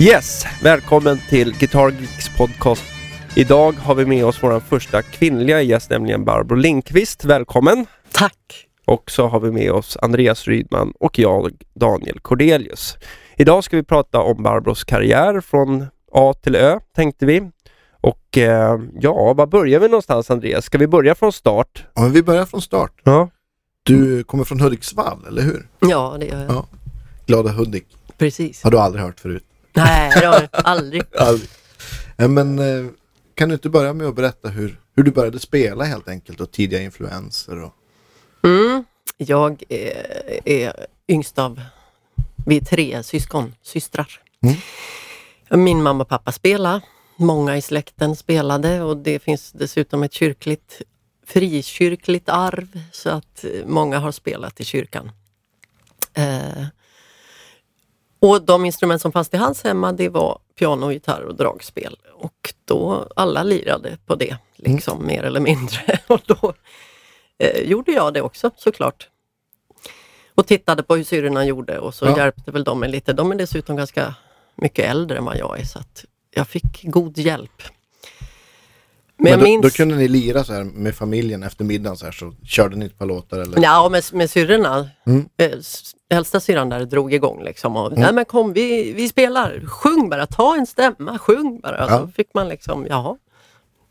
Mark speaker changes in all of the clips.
Speaker 1: Yes, välkommen till Guitar Geeks podcast. Idag har vi med oss vår första kvinnliga gäst, nämligen Barbro Lindqvist. Välkommen!
Speaker 2: Tack!
Speaker 1: Och så har vi med oss Andreas Rydman och jag, Daniel Cordelius. Idag ska vi prata om Barbros karriär från A till Ö, tänkte vi. Och eh, ja, var börjar vi någonstans Andreas? Ska vi börja från start?
Speaker 3: Ja, men vi börjar från start.
Speaker 1: Ja.
Speaker 3: Du kommer från Hudiksvall, eller hur?
Speaker 2: Ja, det gör jag.
Speaker 3: Ja. Glada Hudik.
Speaker 2: Precis.
Speaker 3: Har du aldrig hört förut?
Speaker 2: Nej, det har jag aldrig.
Speaker 3: Aldrig. Ja, men eh, kan du inte börja med att berätta hur, hur du började spela helt enkelt och tidiga influenser? Och...
Speaker 2: Mm. Jag är, är yngst av, vi är tre syskon, systrar.
Speaker 3: Mm.
Speaker 2: Min mamma och pappa spelade, många i släkten spelade och det finns dessutom ett kyrkligt, frikyrkligt arv så att eh, många har spelat i kyrkan. Eh, och de instrument som fanns till hans hemma det var piano, gitarr och dragspel. Och då alla lirade på det, liksom mer eller mindre. Och då eh, gjorde jag det också såklart. Och tittade på hur syrrorna gjorde och så
Speaker 3: Ja.
Speaker 2: hjälpte väl de mig lite. De är dessutom ganska mycket äldre än vad jag är så att jag fick god hjälp. Men,
Speaker 3: Men då,
Speaker 2: minns...
Speaker 3: då kunde ni lira så här med familjen efter middagen så här så körde ni ett par låtar eller?
Speaker 2: Ja, med, med syrrorna.
Speaker 3: Mm.
Speaker 2: Eh, Äldsta syrran där drog igång liksom. Och, Nej men kom, vi, vi spelar. Sjung bara, ta en stämma, sjung bara.
Speaker 3: Ja.
Speaker 2: Så fick man liksom, jaha.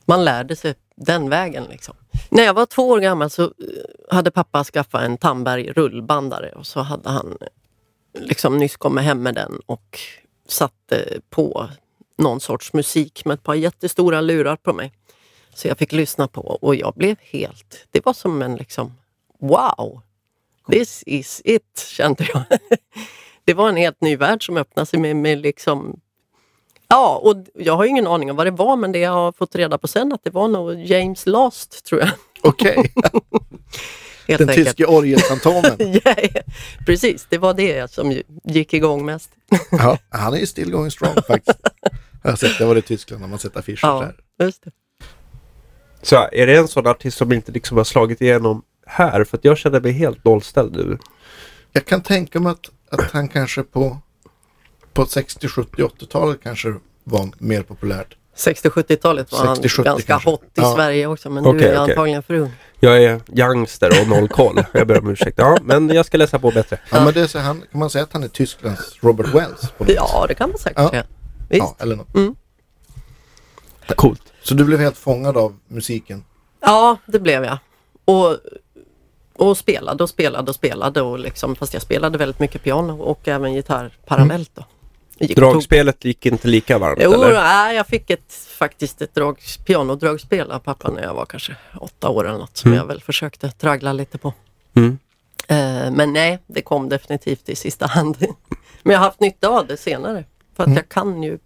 Speaker 2: Man lärde sig den vägen liksom. När jag var två år gammal så eh, hade pappa skaffat en Tandberg rullbandare och så hade han eh, liksom nyss kommit hem med den och satte på någon sorts musik med ett par jättestora lurar på mig. Så jag fick lyssna på och jag blev helt... Det var som en liksom wow! This is it, kände jag. Det var en helt ny värld som öppnade sig med, med liksom... Ja, och jag har ingen aning om vad det var men det jag har fått reda på sen att det var nog James Last, tror jag.
Speaker 3: Okej,
Speaker 2: Helt
Speaker 3: den
Speaker 2: enkelt.
Speaker 3: tyske orgelfantomen.
Speaker 2: Ja. Precis, det var det som gick igång mest.
Speaker 3: ja, han är ju still going strong faktiskt. Jag har sett, det var i Tyskland när man sett affischer
Speaker 2: Ja,
Speaker 3: här.
Speaker 2: just det.
Speaker 1: Så är det en sån artist som inte liksom har slagit igenom här? För att jag känner mig helt nollställd nu.
Speaker 3: Jag kan tänka mig att, att han kanske på, på 60, 70, 80-talet kanske var mer populärt.
Speaker 2: 60-70-talet var
Speaker 3: 60, 70
Speaker 2: han ganska
Speaker 3: kanske.
Speaker 2: hot i
Speaker 3: Ja.
Speaker 2: Sverige också men
Speaker 1: Okej,
Speaker 2: du är
Speaker 1: okej.
Speaker 2: antagligen för ung.
Speaker 1: Jag är youngster och noll koll. Jag ber om ursäkt. Ja, men jag ska läsa på bättre.
Speaker 3: Ja, men det är så, han, kan man säga att han är Tysklands Robert Wells?
Speaker 2: Ja, det kan man säkert
Speaker 3: Ja.
Speaker 2: säga. Visst.
Speaker 3: ja, eller något.
Speaker 1: Coolt.
Speaker 3: Så du blev helt fångad av musiken?
Speaker 2: Ja, det blev jag. Och, och spelade och spelade och spelade. Och liksom, fast jag spelade väldigt mycket piano och även gitarr parallellt. Då. Gick
Speaker 1: Dragspelet gick inte lika varmt
Speaker 2: Jo,
Speaker 1: eller?
Speaker 2: nej, jag fick ett, faktiskt ett drag, pianodragspel av pappa när jag var kanske åtta år eller något. Som jag väl försökte traggla lite på.
Speaker 1: Mm.
Speaker 2: Eh, men nej, det kom definitivt i sista hand. men jag har haft nytta av det senare. För att jag kan ju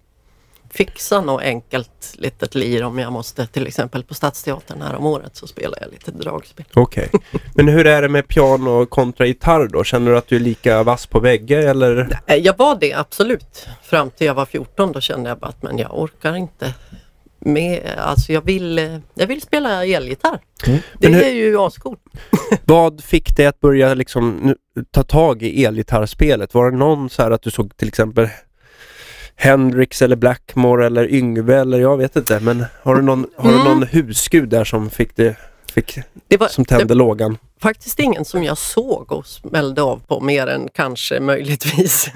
Speaker 2: fixa något enkelt litet lir om jag måste. Till exempel på Stadsteatern här om året så spelar jag lite dragspel.
Speaker 1: Okej. Men hur är det med piano kontra gitarr då? Känner du att du är lika vass på väggar eller?
Speaker 2: Jag var det absolut. Fram till jag var 14 då kände jag bara att men jag orkar inte med. Alltså jag vill, jag vill spela elgitarr. Det
Speaker 1: Men hur-
Speaker 2: är ju ascoolt.
Speaker 1: Vad fick dig att börja liksom ta tag i elgitarrspelet? Var det någon så här att du såg till exempel Hendrix eller Blackmore eller Yngve eller jag vet inte. Men har du någon, har du
Speaker 2: Mm.
Speaker 1: någon husgud där som fick det, fick,
Speaker 2: Det var
Speaker 1: som tände
Speaker 2: det,
Speaker 1: lågan?
Speaker 2: faktiskt ingen som jag såg och smällde av på mer än kanske möjligtvis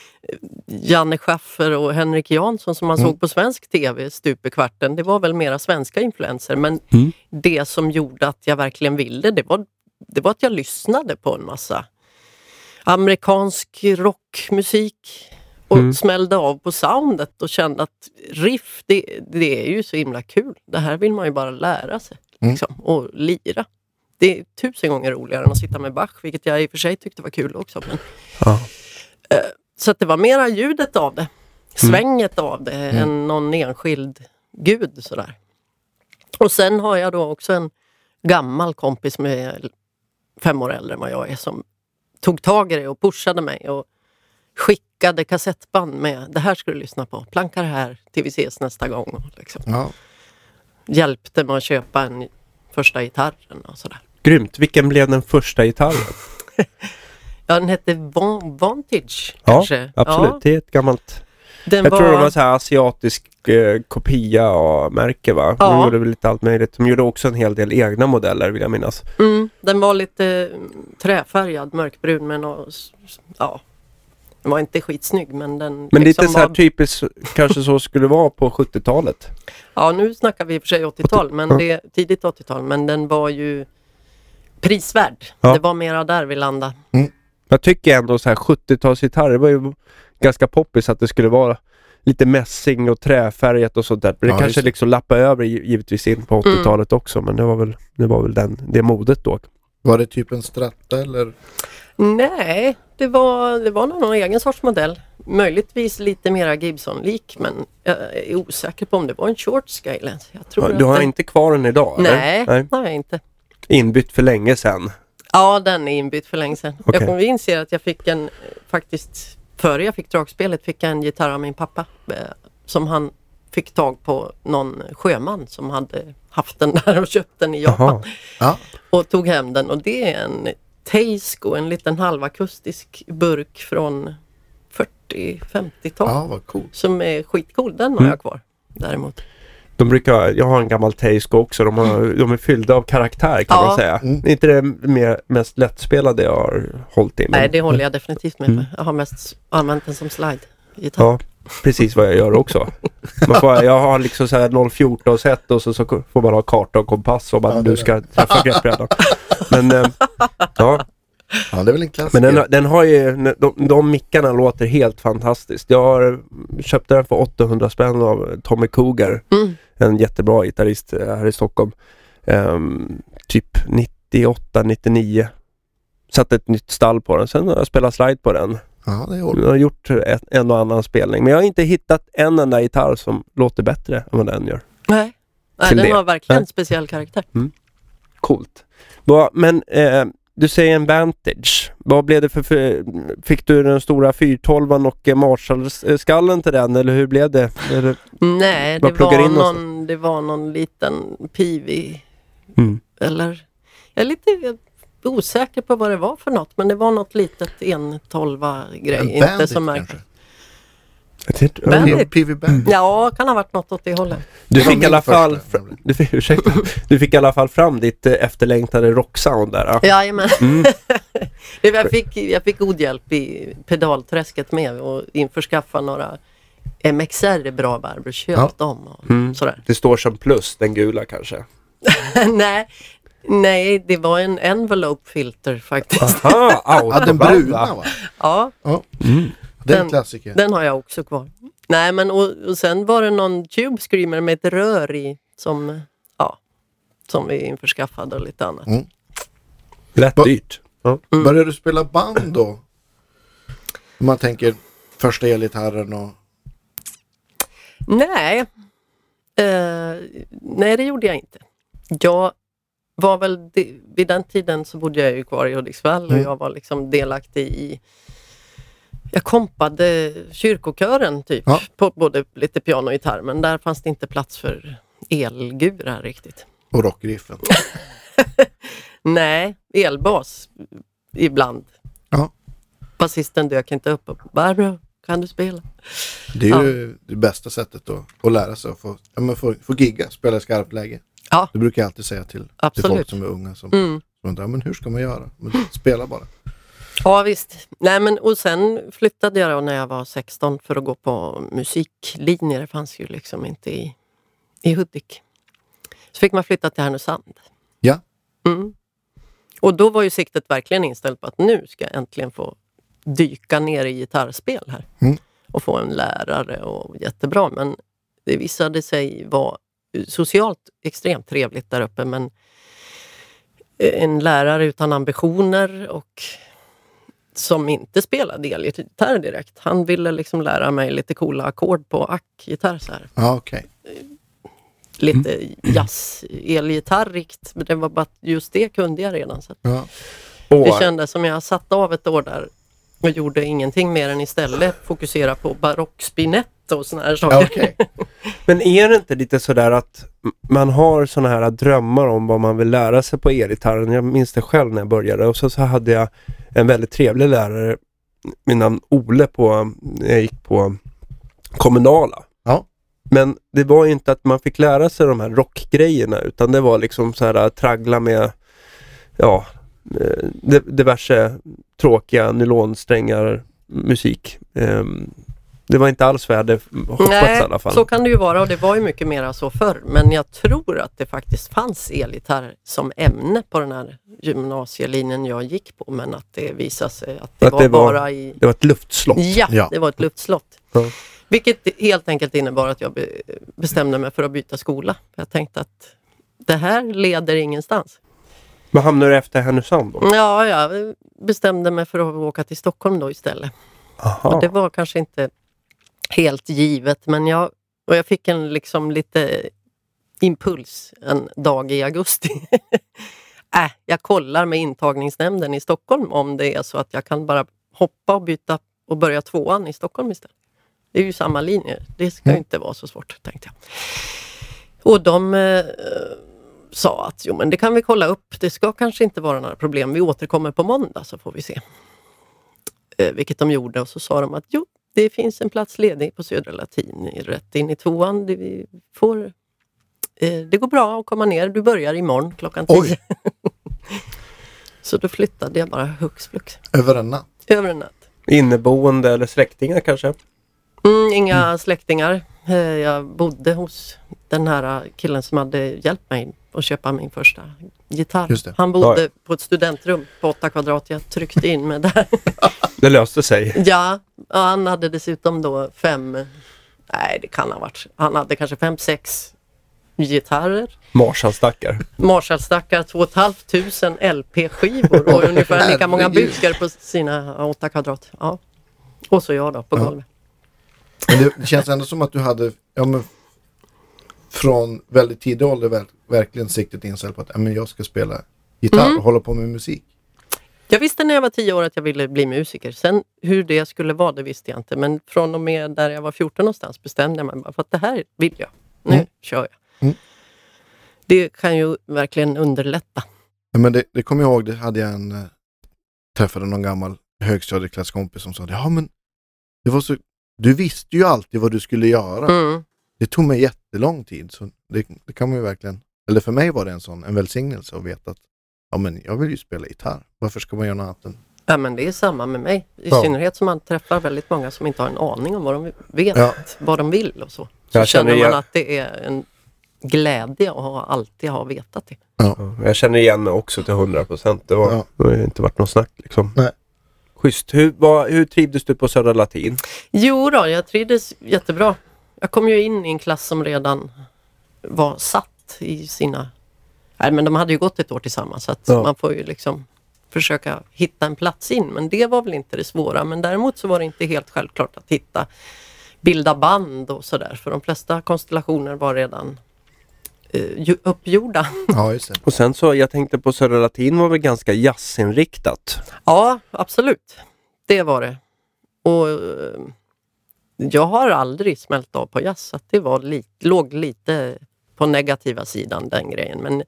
Speaker 2: Janne Schaffer och Henrik Jansson som man
Speaker 3: Mm.
Speaker 2: såg på svensk tv stup i kvarten. Det var väl mera svenska influenser men
Speaker 1: Mm.
Speaker 2: det som gjorde att jag verkligen ville det var, det var att jag lyssnade på en massa amerikansk rockmusik och
Speaker 1: Mm.
Speaker 2: smällde av på soundet och kände att riff, det, det är ju så himla kul. Det här vill man ju bara lära sig
Speaker 3: Mm.
Speaker 2: liksom, och lira. Det är tusen gånger roligare än att sitta med Bach, vilket jag i och för sig tyckte var kul också. Men,
Speaker 1: Ja.
Speaker 2: så att det var mera ljudet av det, svänget av det, än någon enskild gud sådär. Och sen har jag då också en gammal kompis som är fem år äldre än vad jag är som tog tag i det och pushade mig och skickade kassettband med det här ska du lyssna på, planka det här till vi ses nästa gång. Och liksom
Speaker 3: Ja.
Speaker 2: hjälpte mig att köpa en första gitarren och sådär.
Speaker 1: Grymt. Vilken blev den första gitarren?
Speaker 2: Ja, den hette Van- Vantage
Speaker 1: Ja,
Speaker 2: kanske.
Speaker 1: absolut.
Speaker 2: Ja,
Speaker 1: Det är ett gammalt...
Speaker 2: Den
Speaker 1: Jag tror det var så här asiatisk eh, kopia-märke va? De
Speaker 2: Ja.
Speaker 1: gjorde väl lite allt möjligt. De gjorde också en hel del egna modeller vill jag minnas.
Speaker 2: Mm, den var lite mm, träfärgad, mörkbrun med något, ja. Den var inte skitsnygg men den
Speaker 1: Men
Speaker 2: liksom
Speaker 1: lite så här
Speaker 2: var,
Speaker 1: typiskt kanske så skulle det vara på 70-talet.
Speaker 2: Ja nu snackar vi i och för sig 80-tal, men det, tidigt 80-tal, men den var ju prisvärd.
Speaker 1: Ja.
Speaker 2: Det var mera där vi landade.
Speaker 1: Jag tycker ändå så här 70-talsgitarrer var ju ganska poppis att det skulle vara lite mässing och träfärgat och sånt där. Men det
Speaker 3: Ja,
Speaker 1: kanske liksom lappade över gi- givetvis in på
Speaker 2: Mm.
Speaker 1: 80-talet också men det var väl, det var väl den, det modet då.
Speaker 3: Var det typ en stratta eller?
Speaker 2: Nej, det var, det var någon egen sorts modell. Möjligtvis lite mera Gibson-lik men jag är osäker på om det var en short scale. ens. Jag tror
Speaker 1: Du har
Speaker 2: den...
Speaker 1: inte kvar den idag? eller?
Speaker 2: Nej,
Speaker 1: Nej.
Speaker 2: det har jag inte.
Speaker 1: Inbytt för länge sedan.
Speaker 2: Ja, den är inbytt för länge sedan.
Speaker 1: Okej.
Speaker 2: Jag kommer inse att jag fick en, faktiskt före jag fick dragspelet fick jag en gitarr av min pappa. eh, Som han fick tag på någon sjöman som hade haft den där och köpt den i Japan.
Speaker 3: Ja,
Speaker 2: Och tog hem den och det är en Teisko, en liten halvakustisk burk från 40-50-tal.
Speaker 3: ja vad coolt.
Speaker 2: Som är skitcool, den har
Speaker 1: Mm.
Speaker 2: jag kvar däremot.
Speaker 1: De brukar, jag har en gammal Teisko också. De, har, de är fyllda av karaktär kan
Speaker 2: Ja.
Speaker 1: man säga.
Speaker 3: Mm.
Speaker 1: Inte det mer, mest lättspelade jag har hållit i. men-
Speaker 2: Nej, det håller jag definitivt med
Speaker 1: Mm.
Speaker 2: Jag har mest använt den som slide-gitarr.
Speaker 1: Ja, precis vad jag gör också. Man får, jag har liksom så här 014 set och så, så får man ha karta och kompass om man
Speaker 3: Ja,
Speaker 1: nu ska träffa greppbrädan. Men, eh, ja,
Speaker 3: Ja, det är väl en klassiker.
Speaker 1: men den, den har ju, de, de mickarna låter helt fantastiskt. Jag har köpt den för 800 spänn av Tommy Cougar,
Speaker 2: Mm.
Speaker 1: en jättebra gitarrist eh, här i Stockholm. Ehm, typ 98, 99. Satte ett nytt stall på den. Sen har jag spelat slide på den.
Speaker 3: Ja, det är
Speaker 1: Jag har gjort ett, en och annan spelning men jag har inte hittat en enda gitarr som låter bättre än vad den gör.
Speaker 2: Nej, Nej den
Speaker 1: det.
Speaker 2: har verkligen
Speaker 1: Nej.
Speaker 2: en speciell karaktär.
Speaker 1: Coolt. Bra, men eh, du säger en Vantage. Vad blev det för, för Fick du den stora 412 och eh, Marshall-skallen till den eller hur blev det? Eller,
Speaker 2: Nej, det var, någon, det var någon liten pivi
Speaker 1: mm.
Speaker 2: eller jag är lite osäker på vad det var för något men det var något litet en tolva grej.
Speaker 3: En
Speaker 2: Inte
Speaker 3: bandit
Speaker 2: så märkligt. Bandit.
Speaker 3: PV Bandit.
Speaker 2: Ja, kan ha varit något åt det hållet.
Speaker 1: Du fick i alla fall du fick, ursäkta, du fick i alla fall fram ditt eh, efterlängtade rocksound där. Ja.
Speaker 2: Jajamän.
Speaker 1: Mm.
Speaker 2: Jag, fick, jag fick god hjälp i pedalträsket med och införskaffa några MXR bra Barbro, köpt
Speaker 3: Ja.
Speaker 2: dem och
Speaker 1: Mm.
Speaker 2: sådär.
Speaker 1: Det står som plus, den gula kanske.
Speaker 2: nej, nej, det var en envelope filter faktiskt.
Speaker 1: Aha,
Speaker 3: Ja, den bruna va?
Speaker 2: Ja,
Speaker 1: Mm.
Speaker 3: Det är en
Speaker 2: Den-
Speaker 3: klassiker.
Speaker 2: den har jag också kvar. Nej, men och, och sen var det någon Tube Screamer med ett rör i som, ja, som vi införskaffade och lite annat.
Speaker 3: Mm.
Speaker 1: Lätt
Speaker 3: Va-
Speaker 1: dyrt. Ja.
Speaker 2: Mm.
Speaker 3: Började du spela band då? Om man tänker första elgitarren och...
Speaker 2: Nej. Eh, nej, det gjorde jag inte. Jag var väl, de, vid den tiden så bodde jag ju kvar i Hudiksvall och
Speaker 3: Mm.
Speaker 2: jag var liksom delaktig i jag kompade kyrkokören typ
Speaker 3: Ja.
Speaker 2: på både lite piano och gitarr men där fanns det inte plats för elgurar riktigt.
Speaker 3: och rockriffen.
Speaker 2: Nej, elbas ibland.
Speaker 3: Ja.
Speaker 2: Basisten dök inte upp och Barbro, kan du spela?
Speaker 3: Det är
Speaker 2: Ja.
Speaker 3: ju det bästa sättet att, att lära sig att få, ja, få, få gigga, spela i skarpt läge.
Speaker 2: Ja.
Speaker 3: Det brukar jag alltid säga till, till
Speaker 2: Absolut.
Speaker 3: folk som är unga som,
Speaker 2: Mm.
Speaker 3: som undrar, men hur ska man göra? Men spela bara.
Speaker 2: Ja visst. Nej, men, och sen flyttade jag då när jag var 16 för att gå på musiklinjer. Det fanns ju liksom inte i, i Hudik. Så fick man flytta till Härnösand.
Speaker 3: Ja.
Speaker 2: Mm. Och då var ju siktet verkligen inställt på att nu ska jag äntligen få dyka ner i gitarrspel här.
Speaker 3: Mm.
Speaker 2: Och få en lärare och jättebra. Men det visade sig vara socialt extremt trevligt där uppe men en lärare utan ambitioner och som inte spelade elgitarr direkt. Han ville liksom lära mig lite coola ackord på ackgitarr så här.
Speaker 3: Ja, okej.
Speaker 2: Lite
Speaker 3: Mm.
Speaker 2: jazz-elgitarrigt. Men det var bara just det kunde jag redan. Så
Speaker 3: Ja.
Speaker 2: det kändes som jag satt av ett år där och gjorde ingenting mer än istället fokusera på barockspinett och såna här
Speaker 3: Ja,
Speaker 2: saker.
Speaker 3: okej.
Speaker 1: men är det inte lite sådär att man har sådana här drömmar om vad man vill lära sig på elgitarren? Jag minns det själv när jag började och så, så hade jag en väldigt trevlig lärare, min namn Ole, på, jag gick på kommunala.
Speaker 3: Ja.
Speaker 1: Men det var ju inte att man fick lära sig de här rockgrejerna utan det var liksom så här traggla med ja, eh, di- diverse tråkiga nylonsträngar musik. Ehm, Det var inte alls vad jag hade hoppats
Speaker 2: Nej,
Speaker 1: i alla fall.
Speaker 2: så kan det ju vara och det var ju mycket mera så förr. Men jag tror att det faktiskt fanns elgitarr som ämne på den här gymnasielinjen jag gick på. Men att det visade sig att det,
Speaker 1: Att
Speaker 2: var,
Speaker 1: det var-
Speaker 2: bara i...
Speaker 1: Det var ett luftslott.
Speaker 2: Ja,
Speaker 3: Ja.
Speaker 2: det var ett luftslott.
Speaker 1: Ja.
Speaker 2: Vilket helt enkelt innebar att jag be- bestämde mig för att byta skola. Jag tänkte att det här leder ingenstans.
Speaker 1: Vad hamnade du efter Härnösand då?
Speaker 2: Ja, jag bestämde mig för att åka till Stockholm då istället.
Speaker 1: Aha.
Speaker 2: Och det var kanske inte helt givet men jag, och jag fick en liksom lite impuls en dag i augusti. äh, jag kollar med intagningsnämnden i Stockholm om det är så att jag kan bara hoppa och byta och börja tvåan i Stockholm istället. Det är ju samma linje. Det ska ju inte vara så svårt, tänkte jag. Och de eh, sa att jo, men det kan vi kolla upp. Det ska kanske inte vara några problem. Vi återkommer på måndag så får vi se. Eh, vilket de gjorde och så sa de att jo, det finns en plats ledig på Södra Latin i- rätt in i tvåan. Det, vi får, eh, det går bra att komma ner. Du börjar imorgon klockan tio. Så då flyttade jag bara hux flux
Speaker 3: Över en natt.
Speaker 2: över en natt.
Speaker 1: Inneboende eller släktingar kanske?
Speaker 2: Mm, inga släktingar. Eh, Jag bodde hos den här killen som hade hjälpt mig att köpa min första gitarr.
Speaker 3: Just det.
Speaker 2: Han bodde på ett studentrum på åtta kvadrat. Jag tryckte in mig där.
Speaker 1: Det löste sig.
Speaker 2: Ja, och han hade dessutom då fem, nej det kan ha varit, han hade kanske fem, sex gitarrer.
Speaker 1: Marshallstackar.
Speaker 2: Marshallstackar 2 500 LP-skivor och ungefär lika många bukar på sina åtta kvadrat. Ja. Och så jag då på
Speaker 3: Ja.
Speaker 2: golvet.
Speaker 3: Men det, det känns ändå som att du hade, ja men från väldigt tidig ålder ver, verkligen siktet inställt på att men jag ska spela gitarr
Speaker 2: Mm.
Speaker 3: och hålla på med musik.
Speaker 2: Jag visste när jag var tio år att jag ville bli musiker. Sen hur det skulle vara, det visste jag inte. Men från och med där jag var 14 någonstans bestämde jag mig för att det här vill jag. Nu
Speaker 3: Mm.
Speaker 2: kör jag.
Speaker 3: Mm.
Speaker 2: Det kan ju verkligen underlätta.
Speaker 3: Ja, men det, det kommer jag ihåg, det hade jag en, eh, träffade någon gammal högstadieklasskompis som sa ja men det var så, du visste ju alltid vad du skulle göra.
Speaker 2: Mm.
Speaker 3: Det tog mig jättelång tid. Så det, det kan man ju verkligen, eller för mig var det en sån, en välsignelse att veta att ja men jag vill ju spela gitarr. Varför ska man göra något annat än
Speaker 2: Ja men det är samma med mig. I
Speaker 3: Ja.
Speaker 2: synnerhet som man träffar väldigt många som inte har en aning om vad de vet,
Speaker 3: Ja.
Speaker 2: vad de vill och så. Så
Speaker 1: Jag känner
Speaker 2: känner man
Speaker 1: igen-
Speaker 2: att det är en glädje att ha, alltid ha vetat det.
Speaker 1: Ja, Jag känner igen mig också till 100 procent. Det, var-
Speaker 3: Ja.
Speaker 1: det har inte varit något snack liksom.
Speaker 3: Nej.
Speaker 1: Schysst. Hur, vad, hur trivdes du på Södra Latin?
Speaker 2: Jo då, jag trivdes jättebra. Jag kom ju in i en klass som redan var satt i sina... Nej men de hade ju gått ett år tillsammans så att
Speaker 1: Ja.
Speaker 2: man får ju liksom försöka hitta en plats in. Men det var väl inte det svåra. Men däremot så var det inte helt självklart att hitta bilda band och sådär. För de flesta konstellationer var redan eh, uppgjorda.
Speaker 3: Ja, just det.
Speaker 1: Och sen så, jag tänkte på Södra Latin var väl ganska jazzinriktat.
Speaker 2: Ja, absolut. Det var det. Och eh, jag har aldrig smält av på jazz, så det var li- låg lite på negativa sidan den grejen. Men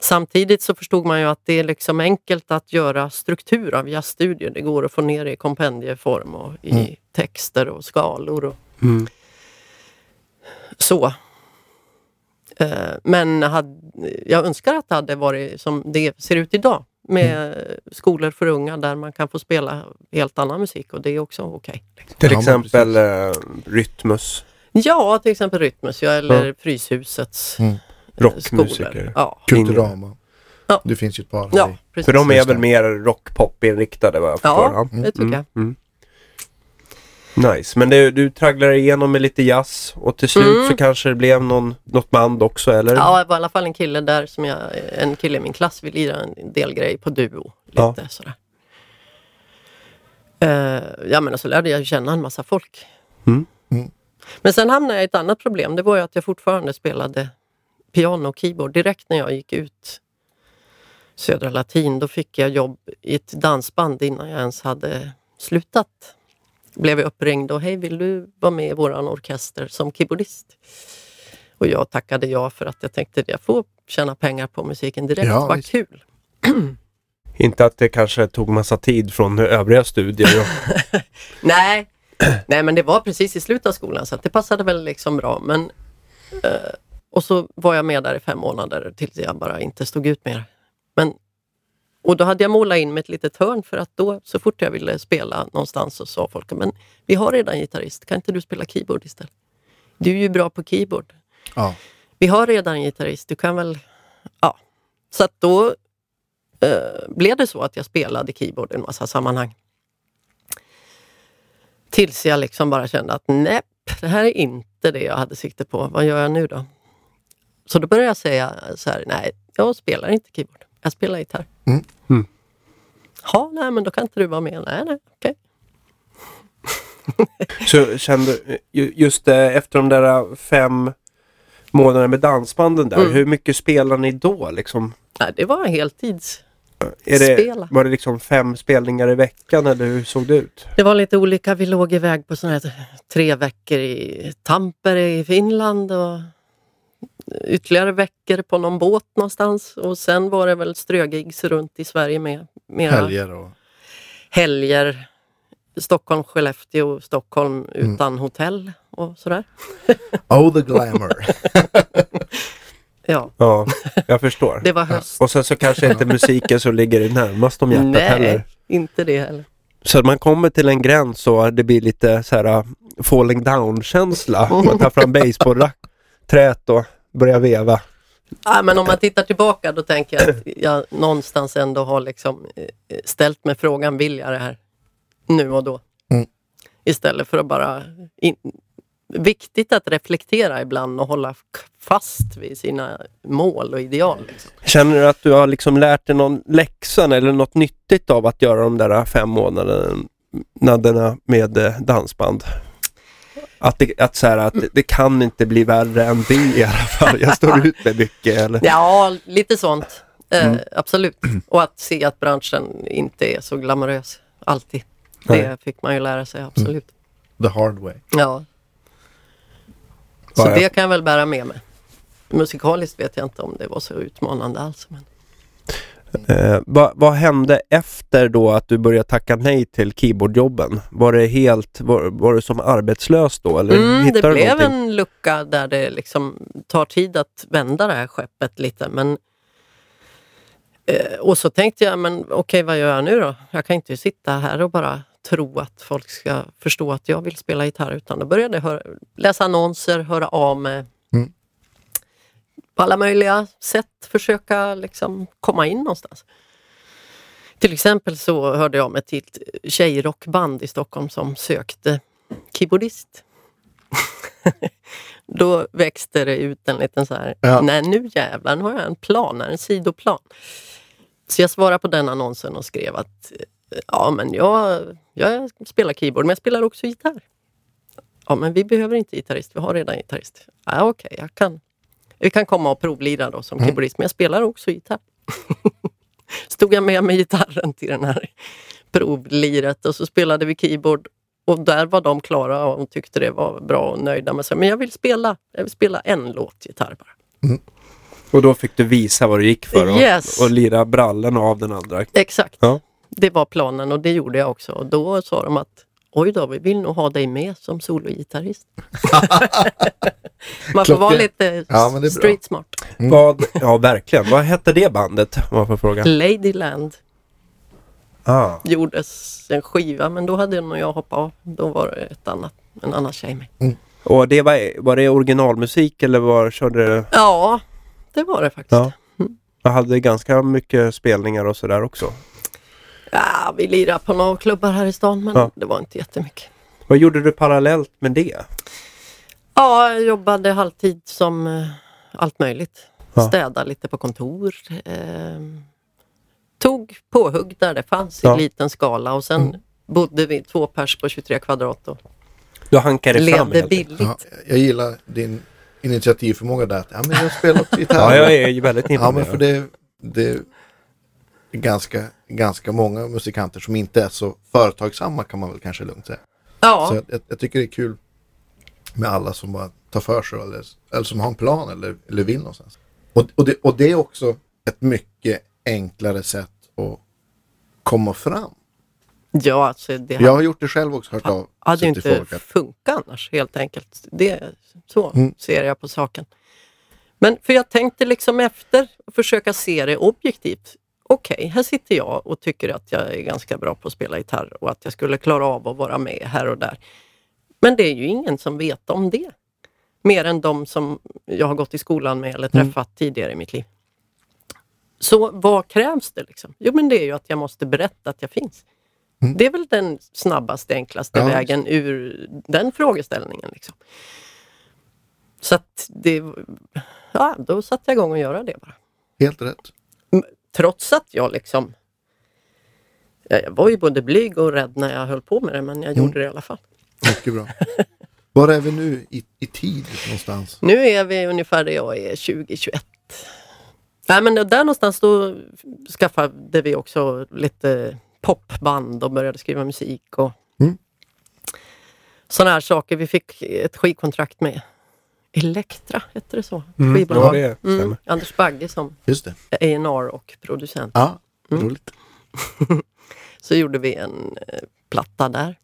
Speaker 2: samtidigt så förstod man ju att det är liksom enkelt att göra struktur av jazzstudier. Det går att få ner i kompendieform och i
Speaker 3: Mm.
Speaker 2: texter och skalor och så. Eh, Men jag önskar att det hade varit som det ser ut idag med skolor för unga där man kan få spela helt annan musik och det är också okej.
Speaker 1: Till
Speaker 3: Ja,
Speaker 1: exempel eh, Rytmus,
Speaker 2: Ja, till exempel Rytmus ja, eller Fryshusets
Speaker 3: Mm.
Speaker 2: eh,
Speaker 1: rockmusiker.
Speaker 2: skolor. Ja,
Speaker 3: Kulturama.
Speaker 2: Ja.
Speaker 3: Det finns ju ett par.
Speaker 2: ja precis.
Speaker 1: För de är väl mer rock-pop-inriktade
Speaker 2: Ja, det tycker jag.
Speaker 1: Mm. Nice, men det, du tragglar igenom med lite jazz och till slut
Speaker 2: Mm.
Speaker 1: så kanske det blev någon, något band också eller?
Speaker 2: Ja, det var i alla fall en kille där som jag, en kille i min klass vill lira en del grej på duo. Lite
Speaker 1: Ja.
Speaker 2: sådär. Uh, ja men så lärde jag känna en massa folk.
Speaker 1: Mm.
Speaker 3: Mm.
Speaker 2: Men sen hamnade jag i ett annat problem. Det var ju att jag fortfarande spelade piano och keyboard. Direkt när jag gick ut Södra Latin, då fick jag jobb i ett dansband innan jag ens hade slutat. Blev jag uppringd och hej vill du vara med i våran orkester som keyboardist? Och jag tackade ja för att jag tänkte att jag får tjäna pengar på musiken direkt.
Speaker 3: Ja,
Speaker 2: Vad kul!
Speaker 1: Inte att det kanske tog massa tid från övriga studier.
Speaker 2: Nej, Nej men det var precis i slutet av skolan så det passade väl liksom bra. Men, eh, och så var jag med där i fem månader tills jag bara inte stod ut mer. Men, och då hade jag målat in med ett litet hörn för att då så fort jag ville spela någonstans så sa folk men vi har redan gitarrist, kan inte du spela keyboard istället? Du är ju bra på keyboard.
Speaker 3: Ja.
Speaker 2: Vi har redan gitarrist, du kan väl... Ja. Så att då eh, blev det så att jag spelade keyboard i en massa sammanhang. Tills jag liksom bara kände att nej, det här är inte det jag hade sikte på. Vad gör jag nu då? Så då började jag säga så här, nej, jag spelar inte keyboard. Jag spelar gitarr.
Speaker 3: Mm.
Speaker 1: Mm.
Speaker 2: Ja, nej, men då kan inte du vara med. Nej, nej, okej.
Speaker 1: Så kände, ju- just eh, efter de där fem månaderna med dansbanden där,
Speaker 2: Mm.
Speaker 1: hur mycket spelar ni då liksom?
Speaker 2: Nej, det var heltids.
Speaker 1: Är det,
Speaker 2: Spela.
Speaker 1: var det liksom fem spelningar i veckan eller hur såg det ut?
Speaker 2: Det var lite olika. Vi låg iväg på såna här tre veckor i Tampere i Finland och ytterligare veckor på någon båt någonstans. Och sen var det väl strögigs runt i Sverige med. Mera
Speaker 3: Helger och...
Speaker 2: helger. Stockholm, Skellefteå, Stockholm
Speaker 3: Mm.
Speaker 2: utan hotell och sådär.
Speaker 3: Oh the glamour.
Speaker 2: Ja,
Speaker 1: Ja, jag förstår.
Speaker 2: det var höst.
Speaker 1: Och sen så kanske inte musiken som ligger i närmast om hjärtat
Speaker 2: Nej,
Speaker 1: heller.
Speaker 2: inte det heller.
Speaker 1: Så man kommer till en gräns så det blir lite så här uh, falling down känsla. Man tar fram basebollträet och börjar veva.
Speaker 2: Ja, men om man tittar tillbaka då tänker jag att jag någonstans ändå har liksom eh, ställt mig frågan, vill jag det här nu och då?
Speaker 3: Mm.
Speaker 2: Istället för att bara... In, viktigt att reflektera ibland och hålla fast vid sina mål och ideal. Liksom.
Speaker 1: Känner du att du har liksom lärt dig någon läxa eller något nyttigt av att göra de där fem månaderna med eh, dansband? Att, det, att, så här, att det, det kan inte bli värre än det i alla fall. Jag står ut med mycket. Eller?
Speaker 2: Ja, lite sånt. Eh,
Speaker 1: Mm.
Speaker 2: Absolut. Och att se att branschen inte är så glamorös alltid.
Speaker 1: Nej.
Speaker 2: Det fick man ju lära sig, absolut.
Speaker 3: The hard way.
Speaker 2: Ja. Så
Speaker 1: Ja,
Speaker 2: det kan jag väl bära med mig. Musikaliskt vet jag inte om det var så utmanande alls. Men...
Speaker 1: Eh, vad, vad hände efter då att du började tacka nej till keyboardjobben? Var det helt, var, var du som arbetslös då eller
Speaker 2: Mm, det blev
Speaker 1: någonting?
Speaker 2: en lucka där det liksom tar tid att vända det här skeppet lite. Men, eh, och så tänkte jag, men okej vad gör jag nu då? Jag kan inte sitta här och bara tro att folk ska förstå att jag vill spela gitarr. Utan då började jag höra, läsa annonser, höra av mig. På alla möjliga sätt försöka liksom komma in någonstans. Till exempel så hörde jag till ett tjejrockband i Stockholm som sökte keyboardist. Då växte det ut en liten så här,
Speaker 3: Ja.
Speaker 2: nej nu jävlar, nu har jag en plan, här, en sidoplan. Så jag svarade på den annonsen och skrev att ja men jag, jag spelar keyboard men jag spelar också gitarr. Ja men vi behöver inte gitarrist, vi har redan gitarrist. Ja okej, jag kan. Vi kan komma och provlira då som
Speaker 3: Mm.
Speaker 2: keyboardist men jag spelar också gitarr. Stod jag med med gitarren till den här provliret och så spelade vi keyboard och där var de klara och tyckte det var bra och nöjda med sig. Men jag vill spela, jag vill spela en låt gitarr bara.
Speaker 1: Och då fick du visa vad det gick för och,
Speaker 2: Yes.
Speaker 1: och lira brallorna av den andra.
Speaker 2: Exakt.
Speaker 1: Ja.
Speaker 2: Det var planen och det gjorde jag också. Och då sa de att oj då, vi vill nog ha dig med som sologitarrist. Man får vara lite
Speaker 3: Ja, men det är bra.
Speaker 2: street smart.
Speaker 3: Mm.
Speaker 1: Vad, ja verkligen, vad hette det bandet? Var för fråga.
Speaker 2: Ladyland
Speaker 1: Ah.
Speaker 2: gjordes en skiva men då hade nog jag hoppat av. Då var det ett annat, en annan tjej med.
Speaker 1: Och det var, var det originalmusik eller var körde du?
Speaker 2: Ja, det var det faktiskt.
Speaker 1: Ja. Jag hade ganska mycket spelningar och sådär också.
Speaker 2: Ja, vi lirade på några klubbar här i stan men
Speaker 1: Ja.
Speaker 2: det var inte jättemycket.
Speaker 1: Vad gjorde du parallellt med det?
Speaker 2: Ja, jag jobbade halvtid som eh, allt möjligt.
Speaker 1: Ja.
Speaker 2: Städa lite på kontor. Eh, tog påhugg där det fanns
Speaker 1: Ja.
Speaker 2: i liten skala och sen
Speaker 3: Mm.
Speaker 2: bodde vi två pers på 23 kvadrat och
Speaker 1: Du hankade fram
Speaker 2: levde
Speaker 1: helt enkelt.
Speaker 2: billigt.
Speaker 3: Ja, jag gillar din initiativförmåga där. Ja, men jag spelar gitarr.
Speaker 1: Ja, jag är ju väldigt
Speaker 3: Ja,
Speaker 1: imponerad.
Speaker 3: men för det, det ganska, ganska många musikanter som inte är så företagsamma kan man väl kanske lugnt säga.
Speaker 2: Ja,
Speaker 3: Så jag, jag tycker det är kul med alla som bara tar för sig eller, eller som har en plan eller, eller vill någonstans. Och, och, det, och det är också ett mycket enklare sätt att komma fram.
Speaker 2: Ja, alltså det
Speaker 3: Jag har gjort det själv också, hört av
Speaker 2: hade ju inte
Speaker 3: folk
Speaker 2: funkat annars helt enkelt. Det, så
Speaker 3: Mm.
Speaker 2: ser jag på saken. Men för jag tänkte liksom efter och försöka se det objektivt. Okej, här sitter jag och tycker att jag är ganska bra på att spela gitarr och att jag skulle klara av att vara med här och där. Men det är ju ingen som vet om det. Mer än de som jag har gått i skolan med eller
Speaker 3: Mm.
Speaker 2: träffat tidigare i mitt liv. Så vad krävs det? Liksom? Jo, men det är ju att jag måste berätta att jag finns.
Speaker 3: Mm.
Speaker 2: Det är väl den snabbaste, enklaste
Speaker 3: Ja.
Speaker 2: vägen ur den frågeställningen. Liksom. Så att det, ja, då satte jag igång att göra det bara.
Speaker 3: Helt rätt.
Speaker 2: Trots att jag liksom ja, jag var ju både blyg och rädd när jag höll på med det, men jag
Speaker 3: Mm.
Speaker 2: gjorde det i alla fall.
Speaker 3: Mycket bra. Var är vi nu i, i tid någonstans?
Speaker 2: Nu är vi ungefär där jag är 2021. Nej, men där någonstans då skaffade vi också lite popband och började skriva musik och
Speaker 3: Mm.
Speaker 2: sådana här saker. Vi fick ett skivkontrakt med Elektra, hette det så?
Speaker 1: Mm,
Speaker 2: Skivbolag.
Speaker 1: ja, det
Speaker 2: mm, Anders Bagge som. A&R och producent.
Speaker 3: Ja,
Speaker 2: Mm.
Speaker 3: roligt.
Speaker 2: Så gjorde vi en eh, platta där.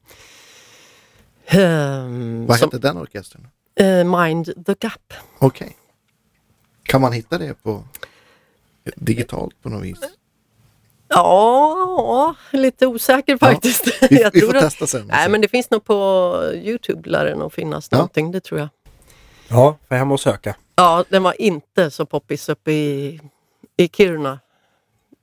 Speaker 2: Ehm,
Speaker 3: Vad
Speaker 2: som,
Speaker 3: hette den orkestern?
Speaker 2: eh, Mind the Gap.
Speaker 3: Okej. Kan man hitta det på digitalt på något vis?
Speaker 2: Ja, lite osäker faktiskt.
Speaker 3: Vi,
Speaker 2: Jag
Speaker 3: vi
Speaker 2: tror
Speaker 3: får
Speaker 2: att-
Speaker 3: testa sen.
Speaker 2: Nej, men det finns nog på Youtube lär det nog finnas
Speaker 3: Ja.
Speaker 2: någonting, det tror jag.
Speaker 1: Ja, får hem och söka.
Speaker 2: Ja, den var inte så poppis uppe i, i Kiruna.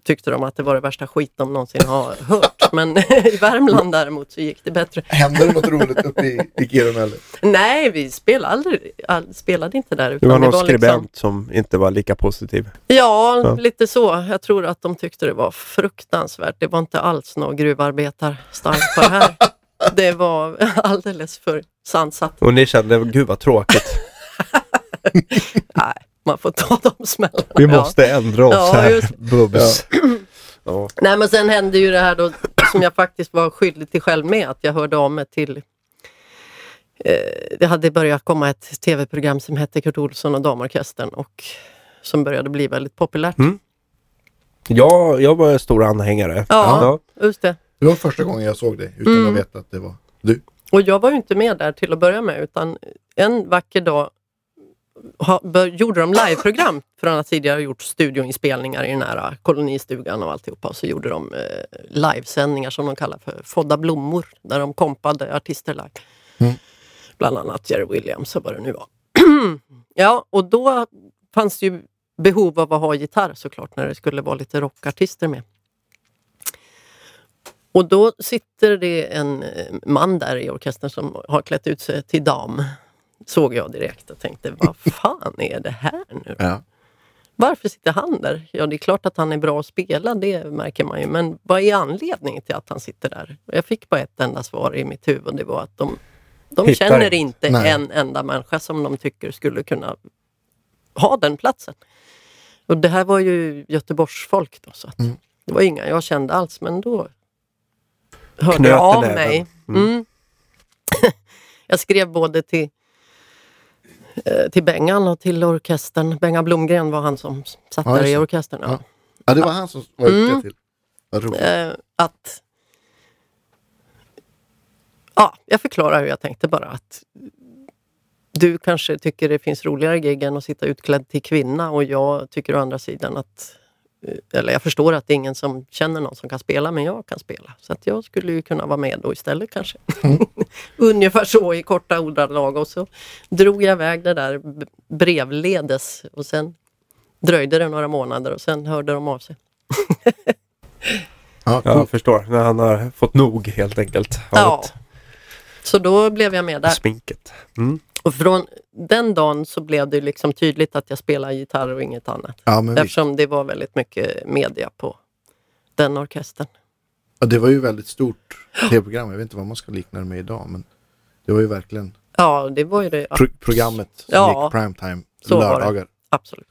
Speaker 2: Tyckte de att det var det värsta skit de någonsin har hört. Men i Värmland däremot så gick det bättre.
Speaker 3: Hände det något roligt uppe i, i Kiruna eller?
Speaker 2: Nej, vi spelade, aldrig, all, spelade inte där.
Speaker 1: Det
Speaker 2: Utan
Speaker 1: var någon
Speaker 2: liksom-
Speaker 1: skribent som inte var lika positiv.
Speaker 2: Ja,
Speaker 1: Ja.
Speaker 2: lite så. Jag tror att de tyckte det var fruktansvärt. Det var inte alls någon gruvarbetar-style på det här. Det var alldeles för sansat.
Speaker 1: Och ni kände, gud vad tråkigt.
Speaker 2: Nej, man får ta de smällarna.
Speaker 1: Vi
Speaker 2: Ja.
Speaker 1: måste ändra oss
Speaker 2: Ja,
Speaker 1: här,
Speaker 2: just-
Speaker 1: Bubs. Ja.
Speaker 2: Nej, men sen hände ju det här då som jag faktiskt var skyldig till själv med. Att jag hörde av mig till... Eh, det hade börjat komma ett tv-program som hette Kurt Olsson och Damorkestern och som började bli väldigt populärt.
Speaker 1: Mm. Jag, jag var en stor anhängare.
Speaker 2: Ja. Just det.
Speaker 3: Det var första gången jag såg det utan
Speaker 2: Mm.
Speaker 3: att veta att det var du.
Speaker 2: Och jag var ju inte med där till att börja med utan en vacker dag ha, bör, gjorde de liveprogram från att tidigare ha gjort studioinspelningar i den här kolonistugan och alltihopa. Och så gjorde de eh, livesändningar som de kallar för Fodda blommor där de kompade artister live.
Speaker 3: Mm.
Speaker 2: Bland annat Jerry Williams och vad det nu var. ja, och då fanns det ju behov av att ha gitarr såklart när det skulle vara lite rockartister med. Och då sitter det en eh, man där i orkestern som har klätt ut sig till dam. Såg jag direkt och tänkte, vad fan är det här nu?
Speaker 3: Ja.
Speaker 2: Varför sitter han där? Ja, det är klart att han är bra att spela, det märker man ju. Men vad är anledningen till att han sitter där? Och Jag fick bara ett enda svar i mitt huvud. Det var att de, de
Speaker 1: Hittar
Speaker 2: känner
Speaker 1: inte.
Speaker 3: Nej.
Speaker 2: en enda människa som de tycker skulle kunna ha den platsen. Och det här var ju Göteborgsfolk då, så
Speaker 3: Mm.
Speaker 2: det var inga jag kände alls. Men då hörde
Speaker 1: Knöt
Speaker 2: jag av mig.
Speaker 1: Mm.
Speaker 2: Mm. jag skrev både till till Bengan och till orkestern. Bengan Blomgren var han som satt
Speaker 3: Ja,
Speaker 2: där i orkestern. Ja.
Speaker 3: Ja. det var han som var ute
Speaker 2: Mm.
Speaker 3: till. Vad roligt.
Speaker 2: Eh, att... Ja, jag förklarar hur jag tänkte bara. att Du kanske tycker det finns roligare gig än att sitta utklädd till kvinna och jag tycker å andra sidan att eh, eller jag förstår att det är ingen som känner någon som kan spela, men jag kan spela. Så att jag skulle ju kunna vara med då istället kanske. Ungefär så i korta ordalag. Och så drog jag iväg det där brevledes och sen dröjde det några månader och sen hörde de av sig.
Speaker 3: Ja,
Speaker 1: Jag förstår, när han har fått nog helt enkelt
Speaker 2: Ja. Så då blev jag med där.
Speaker 1: sminket. Mm.
Speaker 2: Och från den dagen så blev det liksom tydligt att jag spelar gitarr och inget annat.
Speaker 3: ja, men visst.
Speaker 2: Eftersom det var väldigt mycket media på den orkestern.
Speaker 3: Ja, det var ju väldigt stort tv-program. Jag vet inte vad man ska likna det med idag. Men det var ju verkligen
Speaker 2: Ja, det var ju det.
Speaker 3: pro programmet som
Speaker 2: Ja.
Speaker 3: gick primetime
Speaker 2: Så var det.
Speaker 3: lördagar.
Speaker 2: Absolut.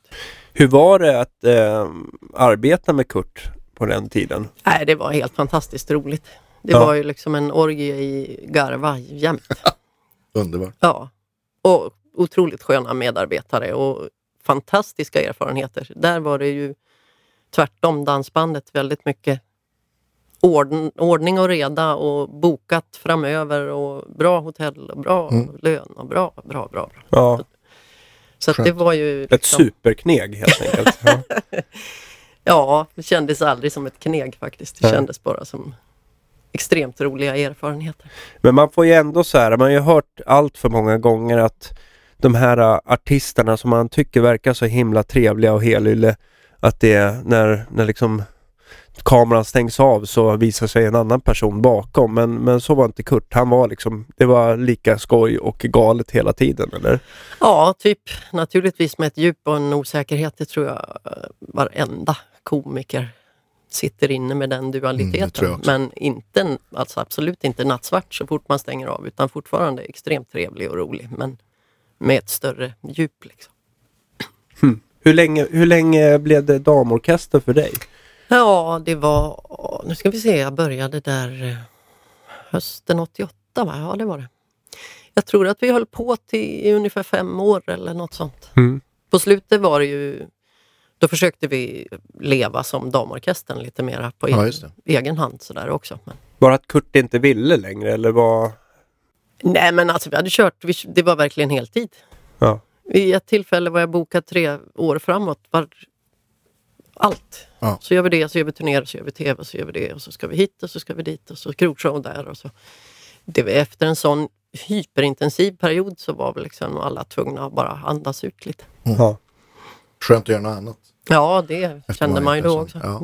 Speaker 1: Hur var det att eh, arbeta med Kurt på den tiden?
Speaker 2: Nej, det var helt fantastiskt roligt. Det
Speaker 1: Ja.
Speaker 2: var ju liksom en orgie i garva jämt.
Speaker 3: Underbart.
Speaker 2: Ja. Och otroligt sköna medarbetare och fantastiska erfarenheter. Där var det ju tvärtom dansbandet väldigt mycket ordn, ordning och reda och bokat framöver och bra hotell och bra
Speaker 3: Mm.
Speaker 2: lön och bra, bra, bra.
Speaker 1: Ja,
Speaker 2: Så det var ju...
Speaker 1: ett
Speaker 2: liksom-
Speaker 1: superkneg helt enkelt. Ja.
Speaker 2: Ja, det kändes aldrig som ett kneg faktiskt. Det
Speaker 1: Nej.
Speaker 2: kändes bara som extremt roliga erfarenheter.
Speaker 1: Men man får ju ändå så här, man har ju hört allt för många gånger att de här ä, artisterna som man tycker verkar så himla trevliga och helylle, att det är när, när liksom kameran stängs av så visar sig en annan person bakom. Men, men så var inte Kurt. Han var liksom, det var lika skoj och galet hela tiden, eller?
Speaker 2: Ja, typ naturligtvis med ett djup och en osäkerhet. Det tror jag eh, varenda komiker sitter inne med den
Speaker 3: Mm,
Speaker 2: dualiteten.
Speaker 3: också.
Speaker 2: Men inte, alltså absolut inte nattsvart så fort man stänger av utan fortfarande extremt trevlig och rolig. Men med ett större djup. Liksom.
Speaker 1: Hur länge, hur länge blev det damorkester för dig?
Speaker 2: Ja, det var, nu ska vi se, jag började där eh, hösten 88 va? Ja, det var det. Jag tror att vi höll på till i ungefär fem år eller något sånt.
Speaker 1: Mm.
Speaker 2: På slutet var det ju, då försökte vi leva som damorkestern lite mera på
Speaker 3: Ja,
Speaker 2: egen, egen hand sådär också. Men,
Speaker 1: Bara att Kurt inte ville längre eller vad?
Speaker 2: Nej men alltså vi hade kört, vi, det var verkligen heltid.
Speaker 1: Ja.
Speaker 2: Vid ett tillfälle var jag bokad tre år framåt. Var, allt.
Speaker 3: Ja.
Speaker 2: Så gör vi det, så gör vi turnéer, så gör vi tv, så gör vi det och så ska vi hit och så ska vi dit och så krogshow där och så. Det var efter en sån hyperintensiv period så var väl liksom alla tvungna att bara andas ut lite.
Speaker 1: ja.
Speaker 3: Skönt att göra något annat.
Speaker 2: Ja, det
Speaker 3: Efter
Speaker 2: kände man ju då också.
Speaker 3: Ja.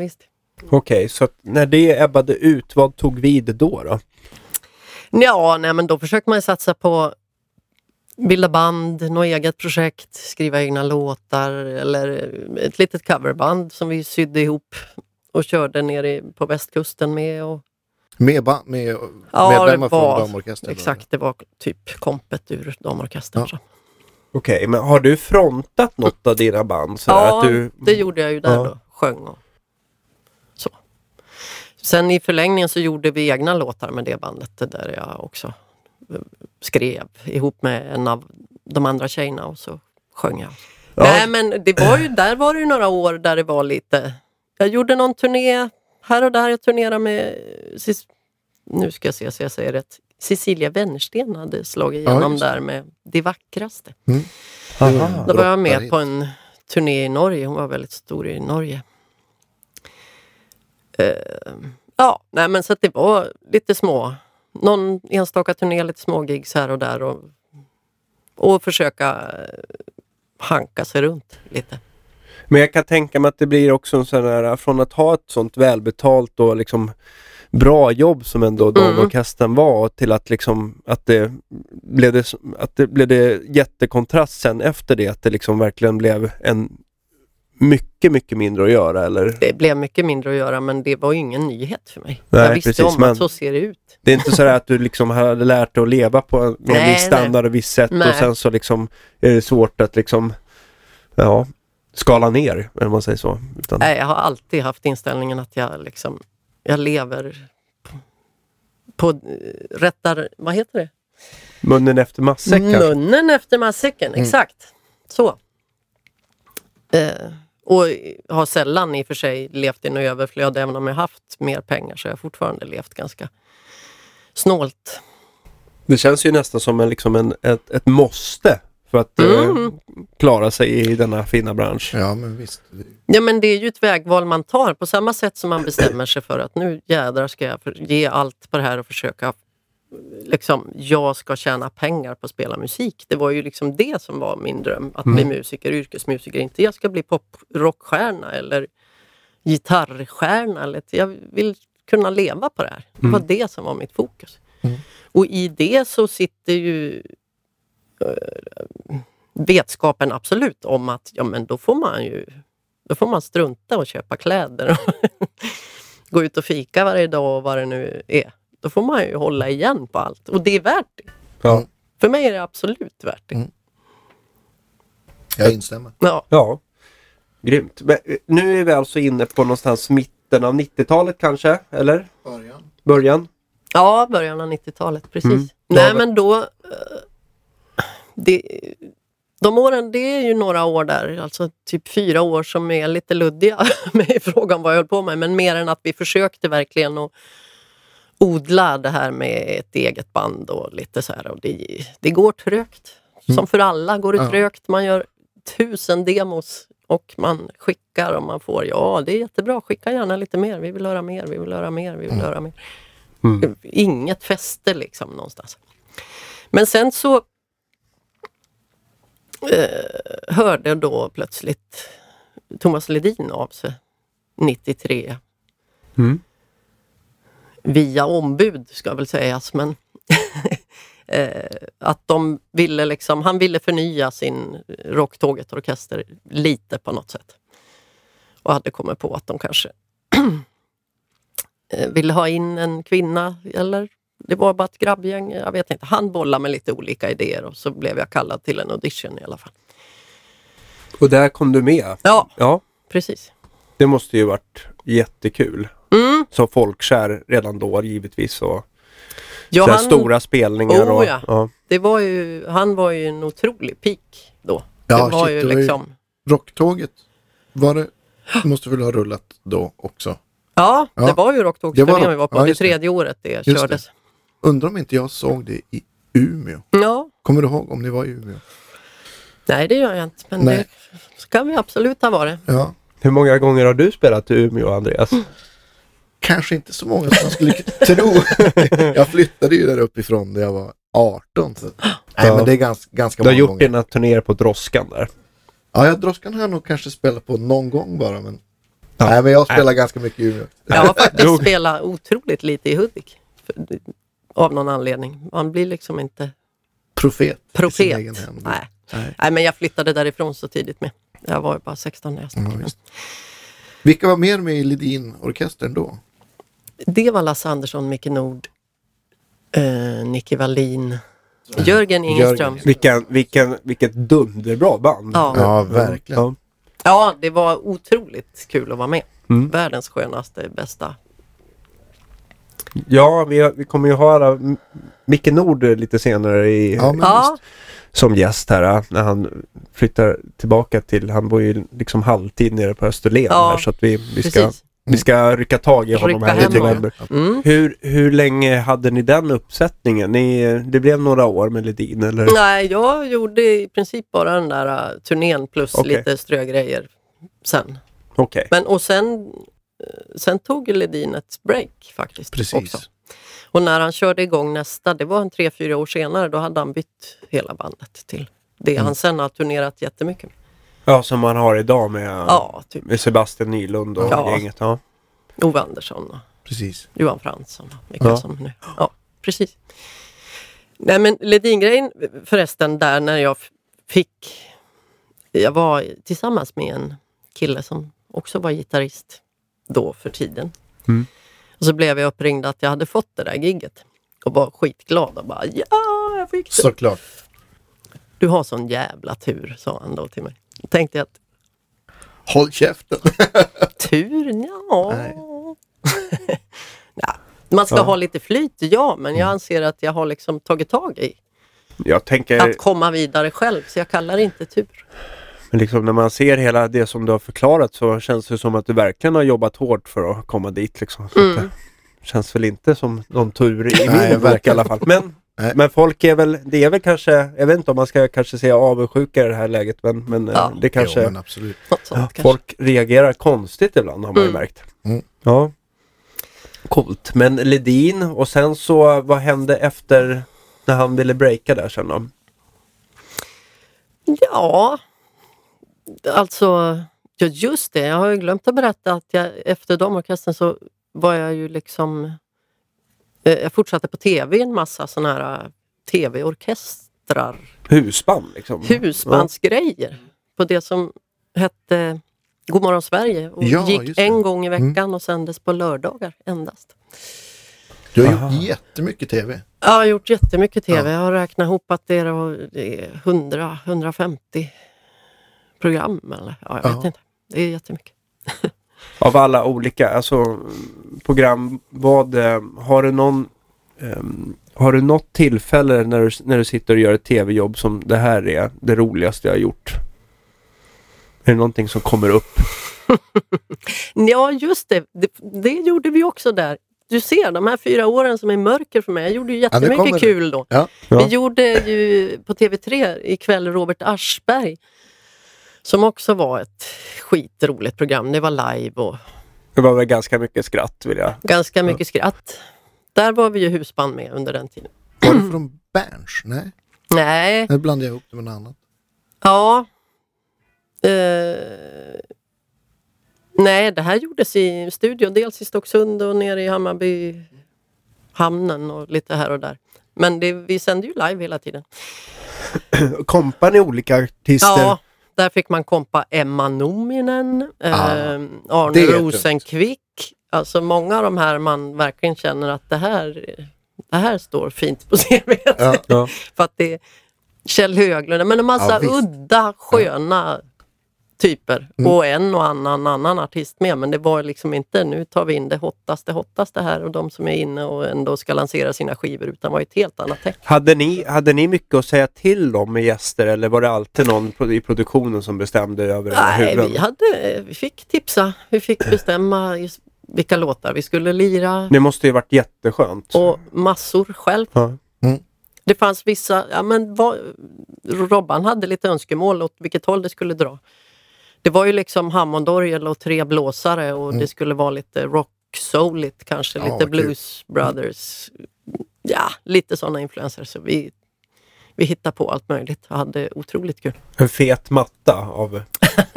Speaker 1: Okej, så att när det ebbade ut, vad tog vid då? då?
Speaker 2: Ja, nej, men då försökte man satsa på bilda band, något eget projekt, skriva egna låtar eller ett litet coverband som vi sydde ihop och körde nere på västkusten med. Och,
Speaker 3: Med, ba- med
Speaker 2: Ja,
Speaker 3: medlemmar
Speaker 2: var-
Speaker 3: från damorkestern?
Speaker 2: exakt, det var typ kompet ur damorkestern.
Speaker 3: Ja.
Speaker 1: Okej, men har du frontat något av dina band? Sådär,
Speaker 2: Ja,
Speaker 1: att du...
Speaker 2: det gjorde jag ju där
Speaker 1: Ja.
Speaker 2: då, sjöng och. Sen i förlängningen så gjorde vi egna låtar med det bandet där jag också eh, skrev ihop med en av de andra tjejerna och så sjöng jag.
Speaker 1: Ja.
Speaker 2: Nej men det var ju, där var det ju några år där det var lite... Jag gjorde någon turné här och där. Jag turnerade med... Nu ska jag se så jag säger rätt. Cecilia Wennersten hade slagit
Speaker 3: Ja,
Speaker 2: igenom
Speaker 3: det.
Speaker 2: där med Det vackraste.
Speaker 1: Aha.
Speaker 2: Då var jag med på en turné i Norge. Hon var väldigt stor i Norge. Eh, ja, nej men så att det var lite små, någon enstaka turné, lite små gigs här och där och, och försöka eh, hanka sig runt lite.
Speaker 1: Men jag kan tänka mig att det blir också en sån här, från att ha ett sånt välbetalt och liksom bra jobb som ändå damorkestern var till att liksom att det blev det, att det blev det jättekontrast sen efter det att det liksom verkligen blev en mycket, mycket mindre att göra eller?
Speaker 2: Det blev mycket mindre att göra men det var ju ingen nyhet för mig.
Speaker 1: Nej,
Speaker 2: jag visste
Speaker 1: precis,
Speaker 2: om att så ser det ut.
Speaker 1: Det är inte så att du liksom hade lärt dig att leva på en,
Speaker 2: Nej,
Speaker 1: viss standard och visst sätt och
Speaker 2: Nej.
Speaker 1: sen så liksom är det svårt att liksom ja, skala ner, om man säger så. Utan,
Speaker 2: Nej, jag har alltid haft inställningen att jag liksom, jag lever på, på eh, rättar, vad heter det?
Speaker 1: munnen efter matsäck kanske?
Speaker 2: Munnen efter matsäcken, exakt. Så. Eh, och har sällan i och för sig levt i en överflöd, även om jag haft mer pengar så har jag fortfarande levt ganska snålt.
Speaker 1: Det känns ju nästan som en, liksom en, ett, ett måste för att eh,
Speaker 2: Mm.
Speaker 1: klara sig i denna fina bransch.
Speaker 3: Ja, men visst.
Speaker 2: Ja men det är ju ett vägval man tar på samma sätt som man bestämmer sig för att nu jädrar ska jag ge allt på det här och försöka liksom, jag ska tjäna pengar på att spela musik. Det var ju liksom det som var min dröm, att bli musiker, yrkesmusiker. Inte jag ska bli poprockstjärna eller gitarrstjärna. Eller, jag vill kunna leva på det här. Det var det som var mitt fokus. Och i det så sitter ju eh, vetskapen absolut om att ja, men då får man ju då får man strunta och köpa kläder och gå ut och fika varje dag och vad det nu är. Då får man ju hålla igen på allt och det är värt det.
Speaker 1: Ja.
Speaker 2: För mig är det absolut värt det.
Speaker 3: Mm. Jag instämmer.
Speaker 2: Ja,
Speaker 1: ja. Grymt. Men, eh, nu är vi alltså inne på någonstans mitten av 90-talet kanske, eller?
Speaker 3: Början.
Speaker 1: Början?
Speaker 2: ja början av 90-talet, precis.
Speaker 1: Mm.
Speaker 2: Nej men då... eh, Det, de åren, det är ju några år där, alltså typ fyra år som är lite luddiga med i frågan vad jag höll på med. Men mer än att vi försökte verkligen att odla det här med ett eget band och lite så här. Och det, det går trögt. Som för alla går det
Speaker 3: Ja.
Speaker 2: trögt. Man gör tusen demos och man skickar och man får ja, det är jättebra, skicka gärna lite mer. Vi vill höra mer, vi vill höra mer, vi vill höra mer.
Speaker 1: Mm.
Speaker 2: Inget fäste liksom någonstans. Men sen så eh, hörde då plötsligt Thomas Ledin av sig 93
Speaker 1: Mm.
Speaker 2: Via ombud ska väl sägas men eh, att de ville liksom, han ville förnya sin Rocktåget-orkester lite på något sätt. Och hade kommit på att de kanske eh, ville ha in en kvinna eller det var bara ett grabbgäng, jag vet inte. Han bollade med lite olika idéer och så blev jag kallad till en audition i alla fall.
Speaker 1: Och där kom du med.
Speaker 2: Ja,
Speaker 1: Ja,
Speaker 2: precis.
Speaker 1: det måste ju varit jättekul.
Speaker 2: Mm.
Speaker 1: Så folkkär redan då givetvis och
Speaker 2: Ja,
Speaker 1: så här
Speaker 2: han-
Speaker 1: stora spelningar.
Speaker 2: Oh,
Speaker 1: och,
Speaker 2: ja.
Speaker 1: ja.
Speaker 2: Det var ju, han var ju en otrolig peak då.
Speaker 3: Ja,
Speaker 2: det var
Speaker 3: shit,
Speaker 2: ju
Speaker 3: det var ju-
Speaker 2: liksom...
Speaker 3: Rocktåget, var det, måste väl ha rullat då också?
Speaker 2: Ja,
Speaker 3: Ja.
Speaker 2: det var ju
Speaker 3: Det
Speaker 2: Rocktågsturnén
Speaker 3: var-
Speaker 2: vi var på.
Speaker 3: ja,
Speaker 2: det
Speaker 3: just det.
Speaker 2: tredje året det
Speaker 3: det.
Speaker 2: kördes.
Speaker 3: Undrar om inte jag såg det i Umeå.
Speaker 2: Ja,
Speaker 3: Kommer du ihåg om ni var i Umeå?
Speaker 2: nej det gör jag inte. Men
Speaker 3: Nej.
Speaker 2: det ska vi absolut ha varit.
Speaker 3: Ja,
Speaker 1: Hur många gånger har du spelat i Umeå, Andreas?
Speaker 3: kanske inte så många som man skulle tro. jag flyttade ju där uppifrån när jag var 18. Så. Nej,
Speaker 1: Ja.
Speaker 3: men det är ganska, ganska
Speaker 1: Du har
Speaker 3: många
Speaker 1: gjort
Speaker 3: gånger.
Speaker 1: dina turnéer på Droskan där.
Speaker 3: Ja, jag Droskan har jag nog kanske spelat på någon gång bara. Men...
Speaker 1: Ja.
Speaker 3: Nej, men jag spelar ganska mycket i Umeå.
Speaker 2: Jag har faktiskt spelat otroligt lite i Hudik. För, av någon anledning. Man blir liksom inte
Speaker 3: Profet. i sin
Speaker 2: profet.
Speaker 3: egen hem.
Speaker 2: Nej.
Speaker 3: Nej.
Speaker 2: nej, men jag flyttade därifrån så tidigt med. Jag var ju bara 16 när jag
Speaker 3: Ja,
Speaker 2: startade.
Speaker 3: visst. Vilka var mer med i Ledin-orkestern då?
Speaker 2: Det var Lasse Andersson, Micke Nord, eh, Nicky Wallin, Jörgen Ingeström.
Speaker 1: Vilken, vilken, vilket dunderbra band.
Speaker 2: Ja.
Speaker 3: Ja, verkligen.
Speaker 1: Ja.
Speaker 2: Ja, det var otroligt kul att vara med.
Speaker 1: Mm.
Speaker 2: Världens skönaste, bästa.
Speaker 1: Ja, vi, vi kommer ju höra Micke Nord lite senare i,
Speaker 3: Ja, men
Speaker 2: Ja,
Speaker 1: som gäst här äh, när han flyttar tillbaka till, han bor ju liksom halvtid nere på Österlen
Speaker 2: Ja,
Speaker 1: här så att vi, vi, ska,
Speaker 2: precis.
Speaker 1: Vi ska rycka tag i honom
Speaker 2: Rycka
Speaker 1: här i
Speaker 2: hem
Speaker 1: november.
Speaker 2: Mm.
Speaker 1: Hur, hur länge hade ni den uppsättningen? Ni, det blev några år med Ledin eller?
Speaker 2: Nej, jag gjorde i princip bara den där uh, turnén plus
Speaker 1: Okej.
Speaker 2: lite strögrejer sen.
Speaker 1: Okej.
Speaker 2: Men och sen, eh, sen tog Ledin ett break faktiskt.
Speaker 3: Precis.
Speaker 2: Också. Och när han körde igång nästa, det var en tre, fyra år senare, då hade han bytt hela bandet till det
Speaker 3: Mm.
Speaker 2: han sen har turnerat jättemycket med.
Speaker 1: Ja, som man har idag med,
Speaker 2: Ja, typ
Speaker 1: med Sebastian Nylund och
Speaker 2: Ja.
Speaker 1: gänget. Ja.
Speaker 2: Ove Andersson och
Speaker 3: Precis.
Speaker 2: Johan Fransson och vilka
Speaker 1: Ja.
Speaker 2: som nu. Ja, precis. Nej men Ledin-grejen förresten där när jag fick... Jag var tillsammans med en kille som också var gitarrist då för tiden.
Speaker 1: Mm.
Speaker 2: Och så blev jag uppringd att jag hade fått det där gigget och var skitglad och bara ja, jag fick det.
Speaker 3: Såklart.
Speaker 2: Du har sån jävla tur, sa han då till mig. Tänkte jag att
Speaker 3: Håll käften.
Speaker 2: tur, ja.
Speaker 3: Nej.
Speaker 2: ja. Man ska
Speaker 1: Ja.
Speaker 2: ha lite flyt, ja, men jag anser att jag har liksom tagit tag i
Speaker 1: Jag tänker,
Speaker 2: att komma vidare själv, så jag kallar det inte tur.
Speaker 1: men liksom när man ser hela det som du har förklarat så känns det som att du verkligen har jobbat hårt för att komma dit. Liksom.
Speaker 2: Mm.
Speaker 1: det känns väl inte som någon tur i
Speaker 3: Nej,
Speaker 1: min bok i
Speaker 3: verkligen.
Speaker 1: alla fall. Men,
Speaker 3: Nej.
Speaker 1: men folk är väl, det är väl kanske, jag vet inte om man ska kanske säga avundsjuka i det här läget men, men eh,
Speaker 2: Ja.
Speaker 1: det kanske,
Speaker 3: Jo, men absolut.
Speaker 1: Folk reagerar konstigt ibland har man ju
Speaker 2: Mm.
Speaker 1: märkt.
Speaker 3: Mm.
Speaker 1: Ja. Coolt. Men Ledin och sen så vad hände efter när han ville breaka där sen då?
Speaker 2: Ja, alltså ja, just det. Jag har ju glömt att berätta att jag, efter de orkestern så var jag ju liksom... eh, Jag fortsatte på tv en massa sådana här eh, tv-orkestrar,
Speaker 1: Husband liksom?
Speaker 2: husbandsgrejer på det som hette Godmorgon Sverige och
Speaker 3: Ja,
Speaker 2: gick en gång i veckan och sändes på lördagar endast.
Speaker 3: Du har
Speaker 1: Aha.
Speaker 3: gjort jättemycket tv.
Speaker 2: Jag har gjort jättemycket tv.
Speaker 3: Ja.
Speaker 2: Jag har räknat ihop att det är, det är 100-150 program. Eller? Ja, jag
Speaker 3: Ja.
Speaker 2: vet inte. Det är jättemycket.
Speaker 1: Av alla olika alltså, program, vad, eh, har du någon ehm, Har du något tillfälle när du, när du sitter och gör ett tv-jobb som det här är det roligaste jag har gjort? Är det någonting som kommer upp?
Speaker 2: Ja, just det. det. Det gjorde vi också där. Du ser, de här fyra åren som är mörker för mig. Jag gjorde ju
Speaker 3: Ja,
Speaker 2: jättemycket
Speaker 3: det.
Speaker 2: kul då.
Speaker 3: Ja.
Speaker 1: Ja.
Speaker 2: Vi gjorde ju på TV3 ikväll Robert Aschberg. Som också var ett skitroligt program. Det var live och
Speaker 1: Det var väl ganska mycket skratt vill jag.
Speaker 2: ganska mycket skratt. Där var vi ju husband med under den tiden.
Speaker 3: Var du från Berns? Nej,
Speaker 2: Nej,
Speaker 3: nu blandade jag ihop det med något annat.
Speaker 2: ja. Eh, nej, det här gjordes i studio. Dels i Stocksund och nere i Hammarby hamnen och lite här och där. Men det, vi sände ju live hela tiden.
Speaker 1: Kompar ni olika artister?
Speaker 2: Ja, där fick man kompa Emma Nominen, eh, Arne. Rosenkvick. Alltså många av de här man verkligen känner att det här, det här står fint på CV.
Speaker 3: Ja.
Speaker 1: Ja.
Speaker 2: För att det är Kjell Höglund, men en massa
Speaker 3: Ja, visst.
Speaker 2: udda, sköna typer.
Speaker 3: Mm.
Speaker 2: Och en och annan annan artist med. Men det var liksom inte nu tar vi in det hottaste, hottaste här och de som är inne och ändå ska lansera sina skivor. Utan var ett helt annat tänk.
Speaker 1: Hade, ni, hade ni mycket att säga till om med gäster eller var det alltid någon i produktionen som bestämde över
Speaker 2: Nej,
Speaker 1: huvuden?
Speaker 2: vi, hade, vi fick tipsa. Vi fick bestämma vilka låtar vi skulle lira.
Speaker 1: Det måste ju varit jätteskönt.
Speaker 2: Och massor själv.
Speaker 1: Ja.
Speaker 2: Det fanns vissa, ja men vad, Robban hade lite önskemål åt vilket håll det skulle dra. Det var ju liksom Hammondorgel och tre blåsare och det skulle vara lite rock souligt kanske,
Speaker 3: Mm. Ja,
Speaker 2: lite
Speaker 3: vad kul.
Speaker 2: Blues Brothers. Ja, lite sådana influenser. Så vi, vi hittade på allt möjligt och hade otroligt kul.
Speaker 1: En fet matta av,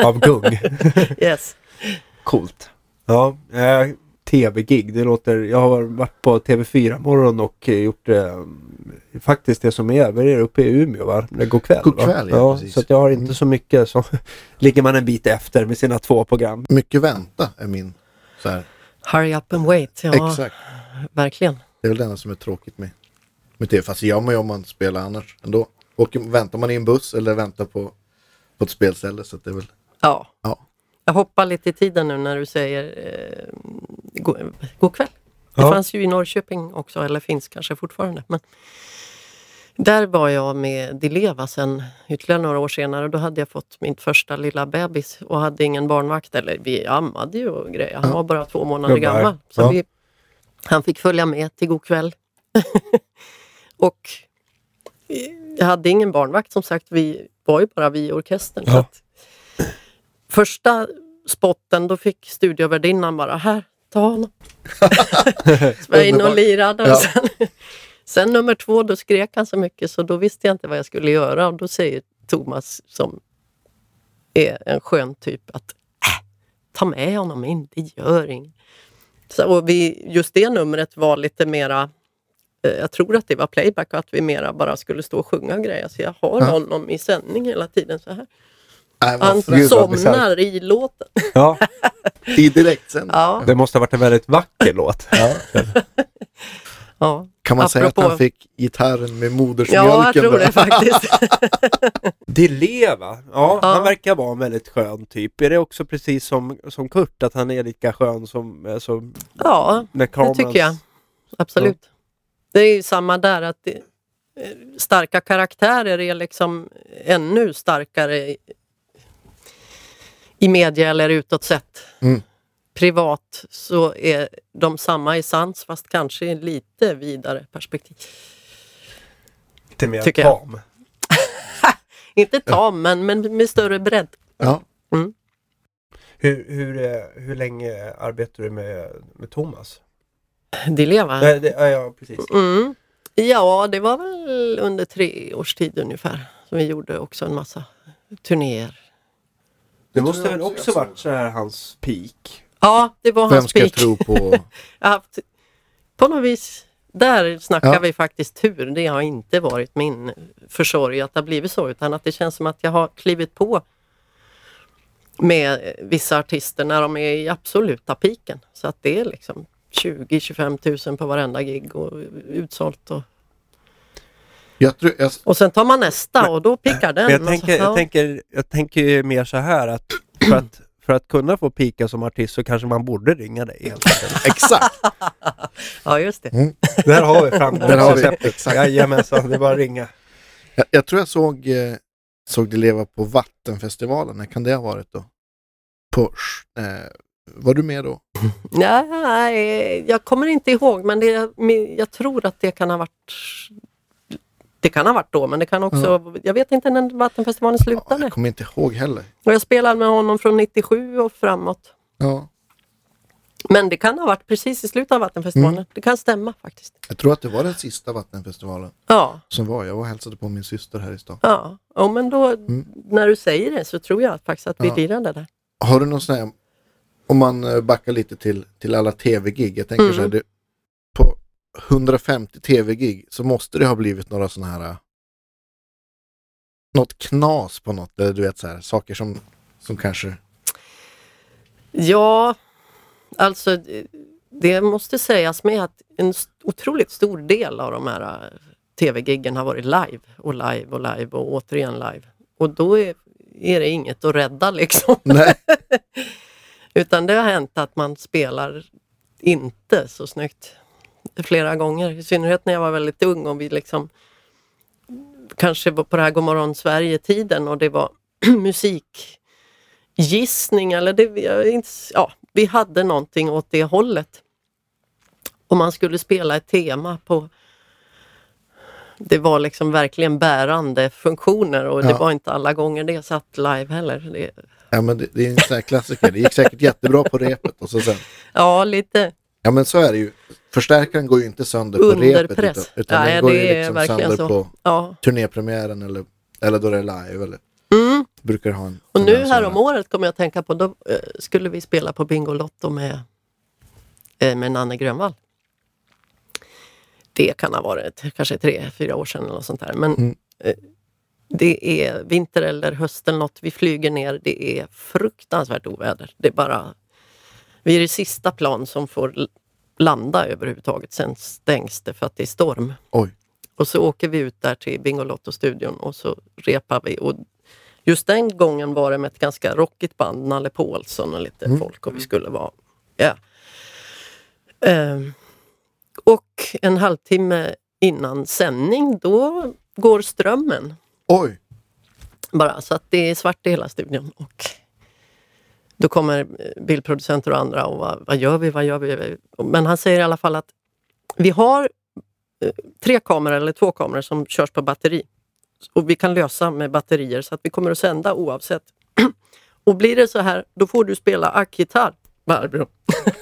Speaker 1: av gung.
Speaker 2: Yes.
Speaker 1: Coolt. Ja, eh, tv-gig. Det låter... Jag har varit på TV4 morgon och eh, gjort eh, faktiskt det som är över er uppe i Umeå va? Det går kväll
Speaker 3: God
Speaker 1: va?
Speaker 3: kväll, ja, precis.
Speaker 1: så att jag har inte
Speaker 3: Mm.
Speaker 1: så mycket så ligger man en bit efter med sina två program.
Speaker 3: Mycket vänta är min. Så här.
Speaker 2: Hurry up and wait. Ja,
Speaker 3: Exakt.
Speaker 2: verkligen.
Speaker 3: Det är väl det enda som är tråkigt med, med det. Fast det gör man ju om man spelar annars ändå. Och väntar man i en buss eller väntar på, på ett spelställe så att det är väl...
Speaker 2: Ja.
Speaker 3: Ja.
Speaker 2: Jag hoppar lite i tiden nu när du säger eh, god, god kväll. Det
Speaker 1: Ja.
Speaker 2: fanns ju i Norrköping också, eller finns kanske fortfarande. Men där var jag med Dileva sen ytterligare några år senare. Då hade jag fått min första lilla bebis och hade ingen barnvakt. Eller vi ammade ju och grejer. Han
Speaker 3: Ja.
Speaker 2: var bara två månader
Speaker 1: Gubbar.
Speaker 2: gammal. Så
Speaker 1: Ja.
Speaker 2: vi, han fick följa med till god kväll. och jag hade ingen barnvakt som sagt. Vi var ju bara vi i orkestern. Så
Speaker 1: Ja.
Speaker 2: att, första spotten då fick studiovärdinnan bara, här, ta honom. så var jag inne och lirade. Och
Speaker 3: Ja.
Speaker 2: sen, sen nummer två, då skrek han så mycket så då visste jag inte vad jag skulle göra. Och då säger Thomas, som är en skön typ, att äh, ta med honom in, det gör inget. Så, och vi, just det numret var lite mera eh, jag tror att det var playback och att vi mera bara skulle stå och sjunga och grejer. Så jag har
Speaker 3: Ja.
Speaker 2: honom i sändning hela tiden så här.
Speaker 3: Nej, vad
Speaker 2: Han.
Speaker 1: Gud,
Speaker 2: somnar i låten.
Speaker 1: Ja,
Speaker 3: I direktsänd.
Speaker 2: Ja,
Speaker 1: det måste ha varit en väldigt vacker låt.
Speaker 3: Ja.
Speaker 2: ja.
Speaker 3: Kan man säga att
Speaker 2: Apropå-
Speaker 3: han fick gitarren med modersmjölken?
Speaker 2: ja jag tror det faktiskt.
Speaker 1: Dileva, ja,
Speaker 2: Ja.
Speaker 1: han verkar vara en väldigt skön typ. Är det också precis som, som Kurt, att han är lika skön som, som
Speaker 2: Ja,
Speaker 1: när
Speaker 2: det
Speaker 1: kameran...
Speaker 2: tycker jag. Absolut. Det är ju samma där att det, starka karaktärer är liksom ännu starkare i, media eller utåt sett.
Speaker 3: Mm.
Speaker 2: Privat så är de samma i sans fast kanske i lite vidare perspektiv.
Speaker 1: Lite mer tam.
Speaker 2: Inte tam men, men med större bredd.
Speaker 3: Ja.
Speaker 1: Hur, hur, eh, hur länge arbetar du med, med Thomas?
Speaker 2: Dileva.
Speaker 1: Nej, det, ja, ja, precis.
Speaker 2: Mm. Ja, det var väl under tre års tid ungefär. Som vi gjorde också en massa turnéer.
Speaker 1: Det måste väl också varit så här hans peak?
Speaker 2: Ja, det var
Speaker 3: Vem
Speaker 2: hans
Speaker 3: ska jag
Speaker 2: peak.
Speaker 3: tro på?
Speaker 2: Haft, på något vis, där snackar
Speaker 3: Ja.
Speaker 2: vi faktiskt tur. Det har inte varit min försorg att det har blivit så utan att det känns som att jag har klivit på med vissa artister när de är i absoluta piken. Så att det är liksom 20-25 000 på varenda gig och utsålt. Och,
Speaker 3: Jag tror, jag,
Speaker 2: och sen tar man nästa och då pickar den.
Speaker 1: Jag,
Speaker 2: Och så-
Speaker 1: tänker,
Speaker 2: ja.
Speaker 1: jag, tänker, jag tänker ju mer så här att för, att för att kunna få pika som artist så kanske man borde ringa dig
Speaker 3: exakt.
Speaker 2: Ja, just det.
Speaker 3: Mm.
Speaker 1: Där har vi fram
Speaker 3: Där har vi,
Speaker 1: receptet.
Speaker 3: exakt.
Speaker 1: Jajamensan, det är bara att ringa.
Speaker 3: Jag, jag tror jag såg, eh, såg det leva på Vattenfestivalen. När kan det ha varit då? På, eh, var du med då?
Speaker 2: Nej, jag kommer inte ihåg men det, men jag tror att det kan ha varit det kan ha varit då, men det kan också... Jag vet inte när Vattenfestivalen
Speaker 3: Ja,
Speaker 2: slutade.
Speaker 3: jag kommer inte ihåg heller.
Speaker 2: Och jag spelade med honom från 97 och framåt.
Speaker 3: Ja,
Speaker 2: Men det kan ha varit precis i slutet av Vattenfestivalen.
Speaker 3: Mm.
Speaker 2: Det kan stämma faktiskt.
Speaker 3: jag tror att det var den sista Vattenfestivalen
Speaker 2: Ja,
Speaker 3: som var. Jag var och hälsade på min syster här i stan.
Speaker 2: ja. ja men då,
Speaker 3: Mm.
Speaker 2: när du säger det så tror jag faktiskt att vi
Speaker 3: Ja.
Speaker 2: lirade där.
Speaker 3: Har du någon sån här, om man eh, backar lite till, till alla tv-gig. Jag tänker
Speaker 2: Mm.
Speaker 3: så här, det, 150 tv-gig så måste det ha blivit några såna här, eh, något knas på något, eller du vet så här, saker som, som kanske,
Speaker 2: Ja, alltså det- måste sägas med att en otroligt stor del av de här eh, tv-giggen har varit live och live och live och återigen live. Och då är, är det inget att rädda liksom.
Speaker 3: nej,
Speaker 2: Utan det har hänt att man spelar inte så snyggt flera gånger. I synnerhet när jag var väldigt ung och vi liksom kanske var på det här Godmorgon Sverige-tiden och det var musikgissning eller det, inte, ja, vi hade någonting åt det hållet. Och man skulle spela ett tema på det var liksom verkligen bärande funktioner och det
Speaker 3: Ja.
Speaker 2: var inte alla gånger det satt live heller. Det,
Speaker 3: ja men det, det är en sån här klassiker. Det gick säkert jättebra på repet och så sen,
Speaker 2: ja, lite
Speaker 3: ja men så är det ju. Förstärkaren går ju inte sönder på
Speaker 2: Under
Speaker 3: repet
Speaker 2: press.
Speaker 3: utan, utan
Speaker 2: Nej,
Speaker 3: den går ju liksom sönder
Speaker 2: så.
Speaker 3: på
Speaker 2: Ja.
Speaker 3: turnépremiären eller, eller då det är live. Eller,
Speaker 2: Mm.
Speaker 3: brukar ha en
Speaker 2: Och nu här om året kommer jag att tänka på, då eh, skulle vi spela på Bingolotto med, eh, med Nanne Grönvall. Det kan ha varit kanske tre, fyra år sedan eller något sånt där. Men
Speaker 3: Mm.
Speaker 2: eh, det är vinter eller höst eller något. Vi flyger ner. Det är fruktansvärt oväder. Det är bara... Vi är det sista plan som får landa överhuvudtaget. Sen stängs det för att det är storm.
Speaker 3: Oj.
Speaker 2: Och så åker vi ut där till Bingolotto-studion och så repar vi. Och just den gången var det med ett ganska rockigt band, Nalle Paulsson och lite
Speaker 3: Mm.
Speaker 2: folk och vi skulle vara... Ja. Ehm, och en halvtimme innan sändning, då går strömmen.
Speaker 3: Oj,
Speaker 2: Bara så att det är svart i hela studion. Och då kommer eh, bildproducenter och andra och vad, vad gör vi, vad gör vi? Men han säger i alla fall att vi har eh, tre kameror eller två kameror som körs på batteri. Och vi kan lösa med batterier så att vi kommer att sända oavsett. och blir det så här, då får du spela ackgitarr, Barbro.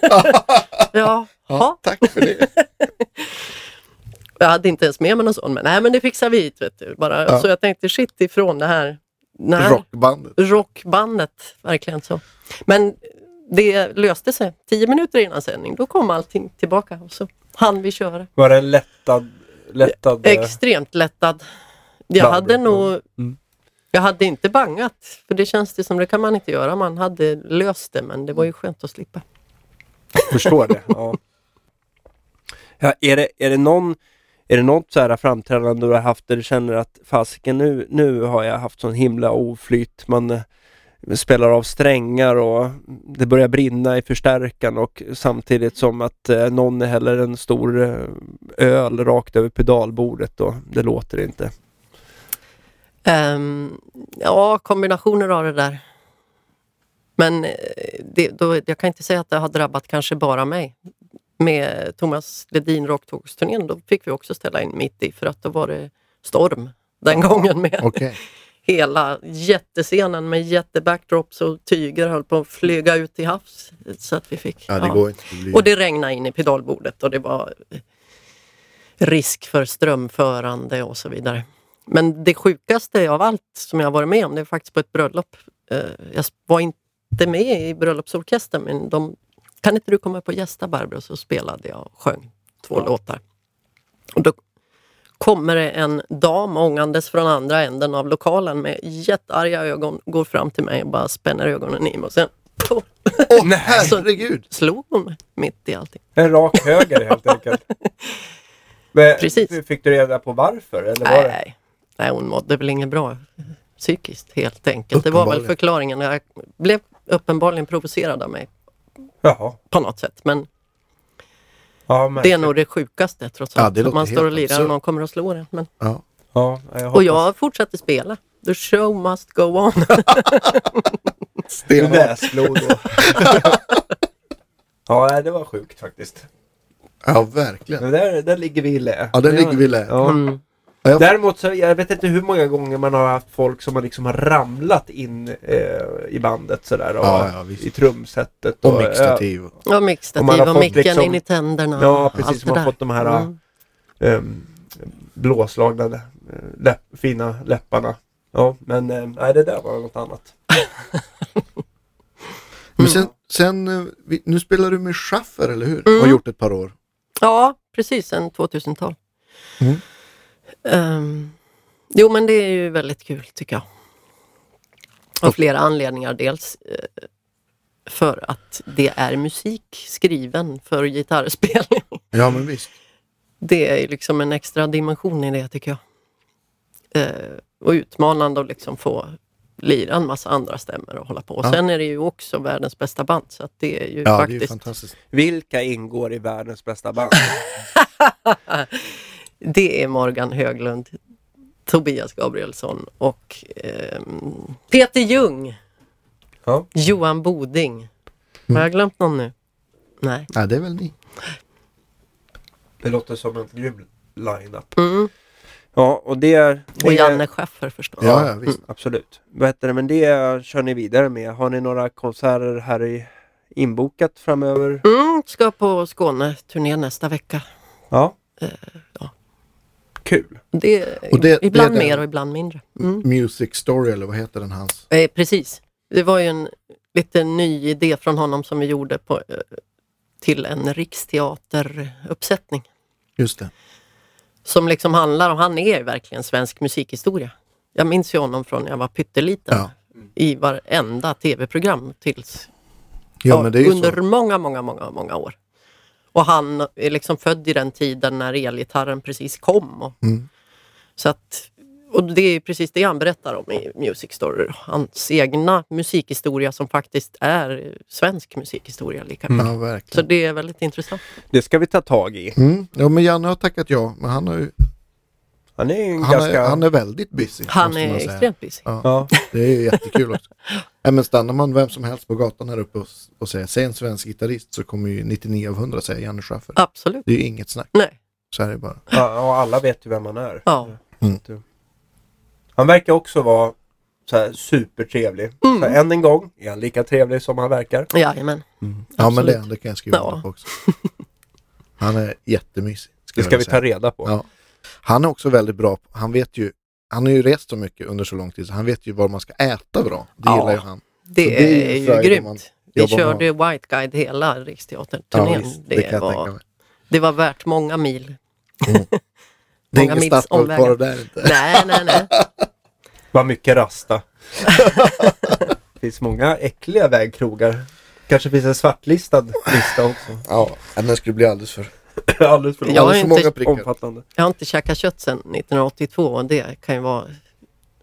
Speaker 2: ja,
Speaker 3: ja, tack för det.
Speaker 2: jag hade inte ens med mig någon sån, men nej men det fixar vi hit. Vet du. Bara,
Speaker 3: Ja.
Speaker 2: Så jag tänkte shit ifrån det här, här
Speaker 3: Rockbandet.
Speaker 2: rockbandet. Verkligen så. Men det löste sig. Tio minuter innan sändning, då kom allting tillbaka och så hann vi köra.
Speaker 1: Var det lättad... lättad eh,
Speaker 2: Extremt lättad. Jag
Speaker 1: Barbro.
Speaker 2: hade nog...
Speaker 1: Mm.
Speaker 2: Jag hade inte bangat, för det känns det som det kan man inte göra. Man hade löst det, men det var ju skönt att slippa.
Speaker 1: förstår det. Ja. Ja, är, det, är det någon är det något så här framträdande du har haft där du känner att fasiken nu, nu har jag haft sån himla oflyt. Man eh, spelar av strängar och det börjar brinna i förstärkaren och samtidigt som att eh, någon häller en stor eh, öl rakt över pedalbordet och det låter inte.
Speaker 2: Ehm, ja, kombinationer av det där. Men eh, det, då, jag kan inte säga att det har drabbat kanske bara mig. Med Thomas Ledin Rocktågsturnén, då fick vi också ställa in mitt i för att då var det storm den gången med
Speaker 3: Okej.
Speaker 2: Hela jättescenen med jättebackdrops och tyger höll på att flyga ut till havs. Så att vi fick,
Speaker 3: Ja, det
Speaker 2: ja.
Speaker 3: Det.
Speaker 2: Och det regnade in i pedalbordet och det var eh, risk för strömförande och så vidare. Men det sjukaste av allt som jag varit med om, det är faktiskt på ett bröllop. Eh, Jag var inte med i bröllopsorkestern men de kan inte du komma på gästa Barbro? Så spelade jag och sjöng två
Speaker 1: Ja.
Speaker 2: låtar. Och då kommer det en dam ångandes från andra änden av lokalen med jättearga ögon, går fram till mig och bara spänner ögonen i mig och sen oh,
Speaker 3: Åh,
Speaker 1: Nej.
Speaker 3: herregud!
Speaker 2: slog hon mig mitt i allting.
Speaker 1: En rak höger helt enkelt. Men,
Speaker 2: Precis.
Speaker 1: Fick du reda på varför? Eller var det?
Speaker 2: Nej. Nej, hon mådde väl inget bra psykiskt helt enkelt. Det var väl förklaringen. Jag blev uppenbarligen provocerad av mig
Speaker 1: Jaha.
Speaker 2: på något sätt. Men
Speaker 1: Ja,
Speaker 2: Det är nog det sjukaste trots
Speaker 3: Ja,
Speaker 2: allt.
Speaker 3: det
Speaker 2: att man står och lirar och någon kommer och slår en. Men...
Speaker 3: Ja.
Speaker 1: Ja, jag
Speaker 2: Och jag fortsätter spela. The show must go on.
Speaker 1: Du näslog då. ja, det var sjukt faktiskt.
Speaker 3: ja, verkligen.
Speaker 1: Men där, där ligger vi i lä.
Speaker 3: Ja, där
Speaker 1: Det
Speaker 3: ligger vi i lä.
Speaker 1: Ja.
Speaker 2: Mm.
Speaker 3: Ja,
Speaker 1: Däremot så, jag vet inte hur många gånger man har haft folk som har liksom har ramlat in eh, i bandet sådär. Och,
Speaker 3: Ja, ja.
Speaker 1: I trumsetet.
Speaker 3: Och mixtativ.
Speaker 2: Och
Speaker 1: Och man
Speaker 2: mixtativ
Speaker 1: har
Speaker 2: och
Speaker 1: fått
Speaker 2: micken
Speaker 1: liksom-
Speaker 2: in i tänderna.
Speaker 1: Ja,
Speaker 2: och
Speaker 1: precis. Man har fått de här
Speaker 2: Mm.
Speaker 1: ehm, blåslagna eh, läpp, fina läpparna. Ja, men eh, nej, det där var något annat.
Speaker 3: Men sen, sen eh, vi, nu spelar du med Schaffer, eller hur?
Speaker 2: Mm.
Speaker 3: Har gjort ett par år.
Speaker 2: Ja, precis. Sen 2012.
Speaker 3: Mm.
Speaker 2: Ehm, jo, men det är ju väldigt kul tycker jag. Av flera anledningar. Dels eh, för att det är musik skriven för gitarrspelning.
Speaker 3: Ja, men visst.
Speaker 2: Det är ju liksom en extra dimension i det tycker jag. Eh, och utmanande att liksom få lira en massa andra stämmor och hålla på. Och
Speaker 3: Ja.
Speaker 2: sen är det ju också världens bästa band så att det är ju
Speaker 3: Ja, är
Speaker 2: faktiskt
Speaker 3: fantastiskt.
Speaker 1: Vilka ingår i världens bästa band?
Speaker 2: Det är Morgan Höglund, Tobias Gabrielsson och ehm, Peter Ljung,
Speaker 1: Ja.
Speaker 2: Johan Boding. Har jag glömt någon nu? Nej.
Speaker 3: Nej, det är väl ni.
Speaker 1: Det låter som en grym line-up.
Speaker 2: Mm.
Speaker 1: Ja, och det är...
Speaker 2: Och
Speaker 1: det-
Speaker 2: Janne Schaffer förstås.
Speaker 3: Ja, ja, visst.
Speaker 1: Absolut. Vad heter det? Men det kör ni vidare med. Har ni några konserter här i inbokat framöver?
Speaker 2: Mm, ska på Skåne-turné nästa vecka.
Speaker 1: Ja.
Speaker 2: Eh, ja.
Speaker 1: Kul.
Speaker 2: Det,
Speaker 3: Och det-
Speaker 2: ibland
Speaker 3: det
Speaker 2: mer och ibland mindre. Mm.
Speaker 3: Music Story, eller vad heter den hans?
Speaker 2: Eh, precis. Det var ju en lite ny idé från honom som vi gjorde på, eh, till en riksteateruppsättning.
Speaker 3: Just det.
Speaker 2: Som liksom handlar om, han är ju verkligen svensk musikhistoria. Jag minns ju honom från när jag var pytteliten.
Speaker 3: Ja.
Speaker 2: I varenda tv-program tills
Speaker 3: Ja, men det är ju
Speaker 2: under
Speaker 3: så.
Speaker 2: många, många, många, många år. Och han är liksom född i den tiden när elgitarren precis kom. Och,
Speaker 3: Mm.
Speaker 2: så att, och det är precis det han berättar om i Music Story. Hans egna musikhistoria som faktiskt är svensk musikhistoria lika mycket.
Speaker 3: Ja,
Speaker 2: Så det är väldigt intressant.
Speaker 1: Det ska vi ta tag i.
Speaker 3: Mm. Ja, men Janne har tackat ja, men han, har ju,
Speaker 1: Han är en
Speaker 3: han,
Speaker 1: ganska...
Speaker 3: är, han är väldigt busy.
Speaker 2: Han är extremt busy.
Speaker 3: Ja,
Speaker 1: Ja.
Speaker 3: det är ju jättekul också. Nej, men stannar man vem som helst på gatan här uppe och, och säger säg en svensk gitarrist så kommer ju 99 av 100 säga Janne Schaffer.
Speaker 2: Absolut.
Speaker 3: Det är ju inget snack.
Speaker 2: Nej.
Speaker 3: Så är det bara.
Speaker 1: Ja, och alla vet ju vem han är.
Speaker 2: Ja.
Speaker 3: Mm.
Speaker 1: Han verkar också vara så här supertrevlig.
Speaker 2: Mm.
Speaker 1: Så än en gång är han lika trevlig som han verkar.
Speaker 2: Jajamän.
Speaker 3: Ja, men det, det kan jag skriva
Speaker 2: Ja.
Speaker 3: på också. Han är jättemysig.
Speaker 1: Det ska vi ta reda på.
Speaker 3: Ja. Han är också väldigt bra. på- Han vet ju han har ju rest så mycket under så lång tid så han vet ju var man ska äta bra. Det
Speaker 2: Ja.
Speaker 3: gillar ju han.
Speaker 2: Det,
Speaker 3: det är ju
Speaker 2: är grymt. Vi
Speaker 3: jobbar med
Speaker 2: körde White Guide hela Riksteatern-turnén.
Speaker 3: visst,
Speaker 2: det,
Speaker 3: det
Speaker 2: var, det var värt många mil.
Speaker 3: Det är
Speaker 2: många
Speaker 3: ingen
Speaker 2: mils
Speaker 3: Statoil
Speaker 2: omvägar.
Speaker 3: kvar där inte.
Speaker 2: Nej, nej, nej.
Speaker 1: Vad mycket rasta. det finns många äckliga vägkrogar. Kanske finns en svartlistad lista också.
Speaker 3: Ja, men den skulle bli alldeles för,
Speaker 1: Alldeles för
Speaker 2: Jag har
Speaker 3: alldeles för
Speaker 2: inte-
Speaker 3: många prickar.
Speaker 1: omfattande.
Speaker 2: Jag har inte käkat kött sedan 1982 och det kan ju vara,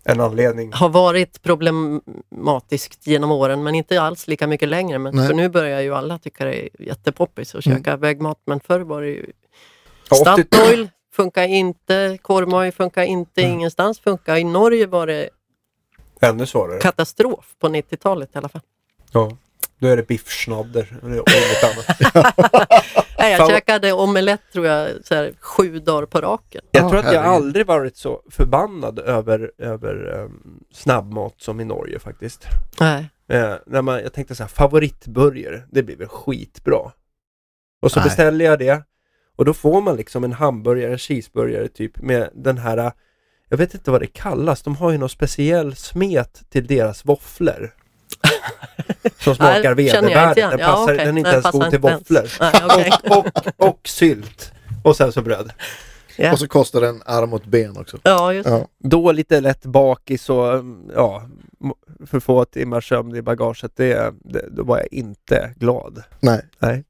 Speaker 1: En anledning.
Speaker 2: har varit problematiskt genom åren men inte alls lika mycket längre. Men,
Speaker 3: Nej.
Speaker 2: för nu börjar ju alla tycka det är jättepoppis att
Speaker 3: Mm.
Speaker 2: käka vägmat men förr var det ju
Speaker 1: Ja, 80
Speaker 2: Statoil funkar inte, korvmoj funkar inte,
Speaker 3: Mm.
Speaker 2: ingenstans funkar. I Norge var det
Speaker 1: Ännu svårare.
Speaker 2: katastrof på 90-talet i alla fall.
Speaker 1: Ja. Då är det biffschnadder och inget annat.
Speaker 2: Nej, jag
Speaker 1: Fan
Speaker 2: käkade omelett tror jag så här, sju dagar på raken.
Speaker 1: Jag
Speaker 3: Ja,
Speaker 1: tror att jag aldrig varit så förbannad över, över um, snabbmat som i Norge faktiskt.
Speaker 2: Nej.
Speaker 1: Eh, när man, jag tänkte så här, favoritburgare, det blir väl skitbra. Och så
Speaker 3: Nej.
Speaker 1: beställer jag det och då får man liksom en hamburgare, en cheeseburgare typ med den här, jag vet inte vad det kallas, de har ju någon speciell smet till deras våfflor. Som smakar
Speaker 2: Nej,
Speaker 1: vedervärdigt. Den,
Speaker 2: Ja,
Speaker 1: passar,
Speaker 2: okej.
Speaker 1: den är inte
Speaker 2: Nej,
Speaker 1: ens god till våfflor.
Speaker 2: Okej.
Speaker 1: och, och, och sylt. Och sen så bröd.
Speaker 2: Ja.
Speaker 3: Och så kostar den arm åt ben också.
Speaker 2: Ja, just.
Speaker 3: Ja.
Speaker 1: Då lite lätt bakis och mm, ja, för få timmars sömn i bagaget, det, det, då var jag inte glad.
Speaker 3: Nej.
Speaker 1: Nej,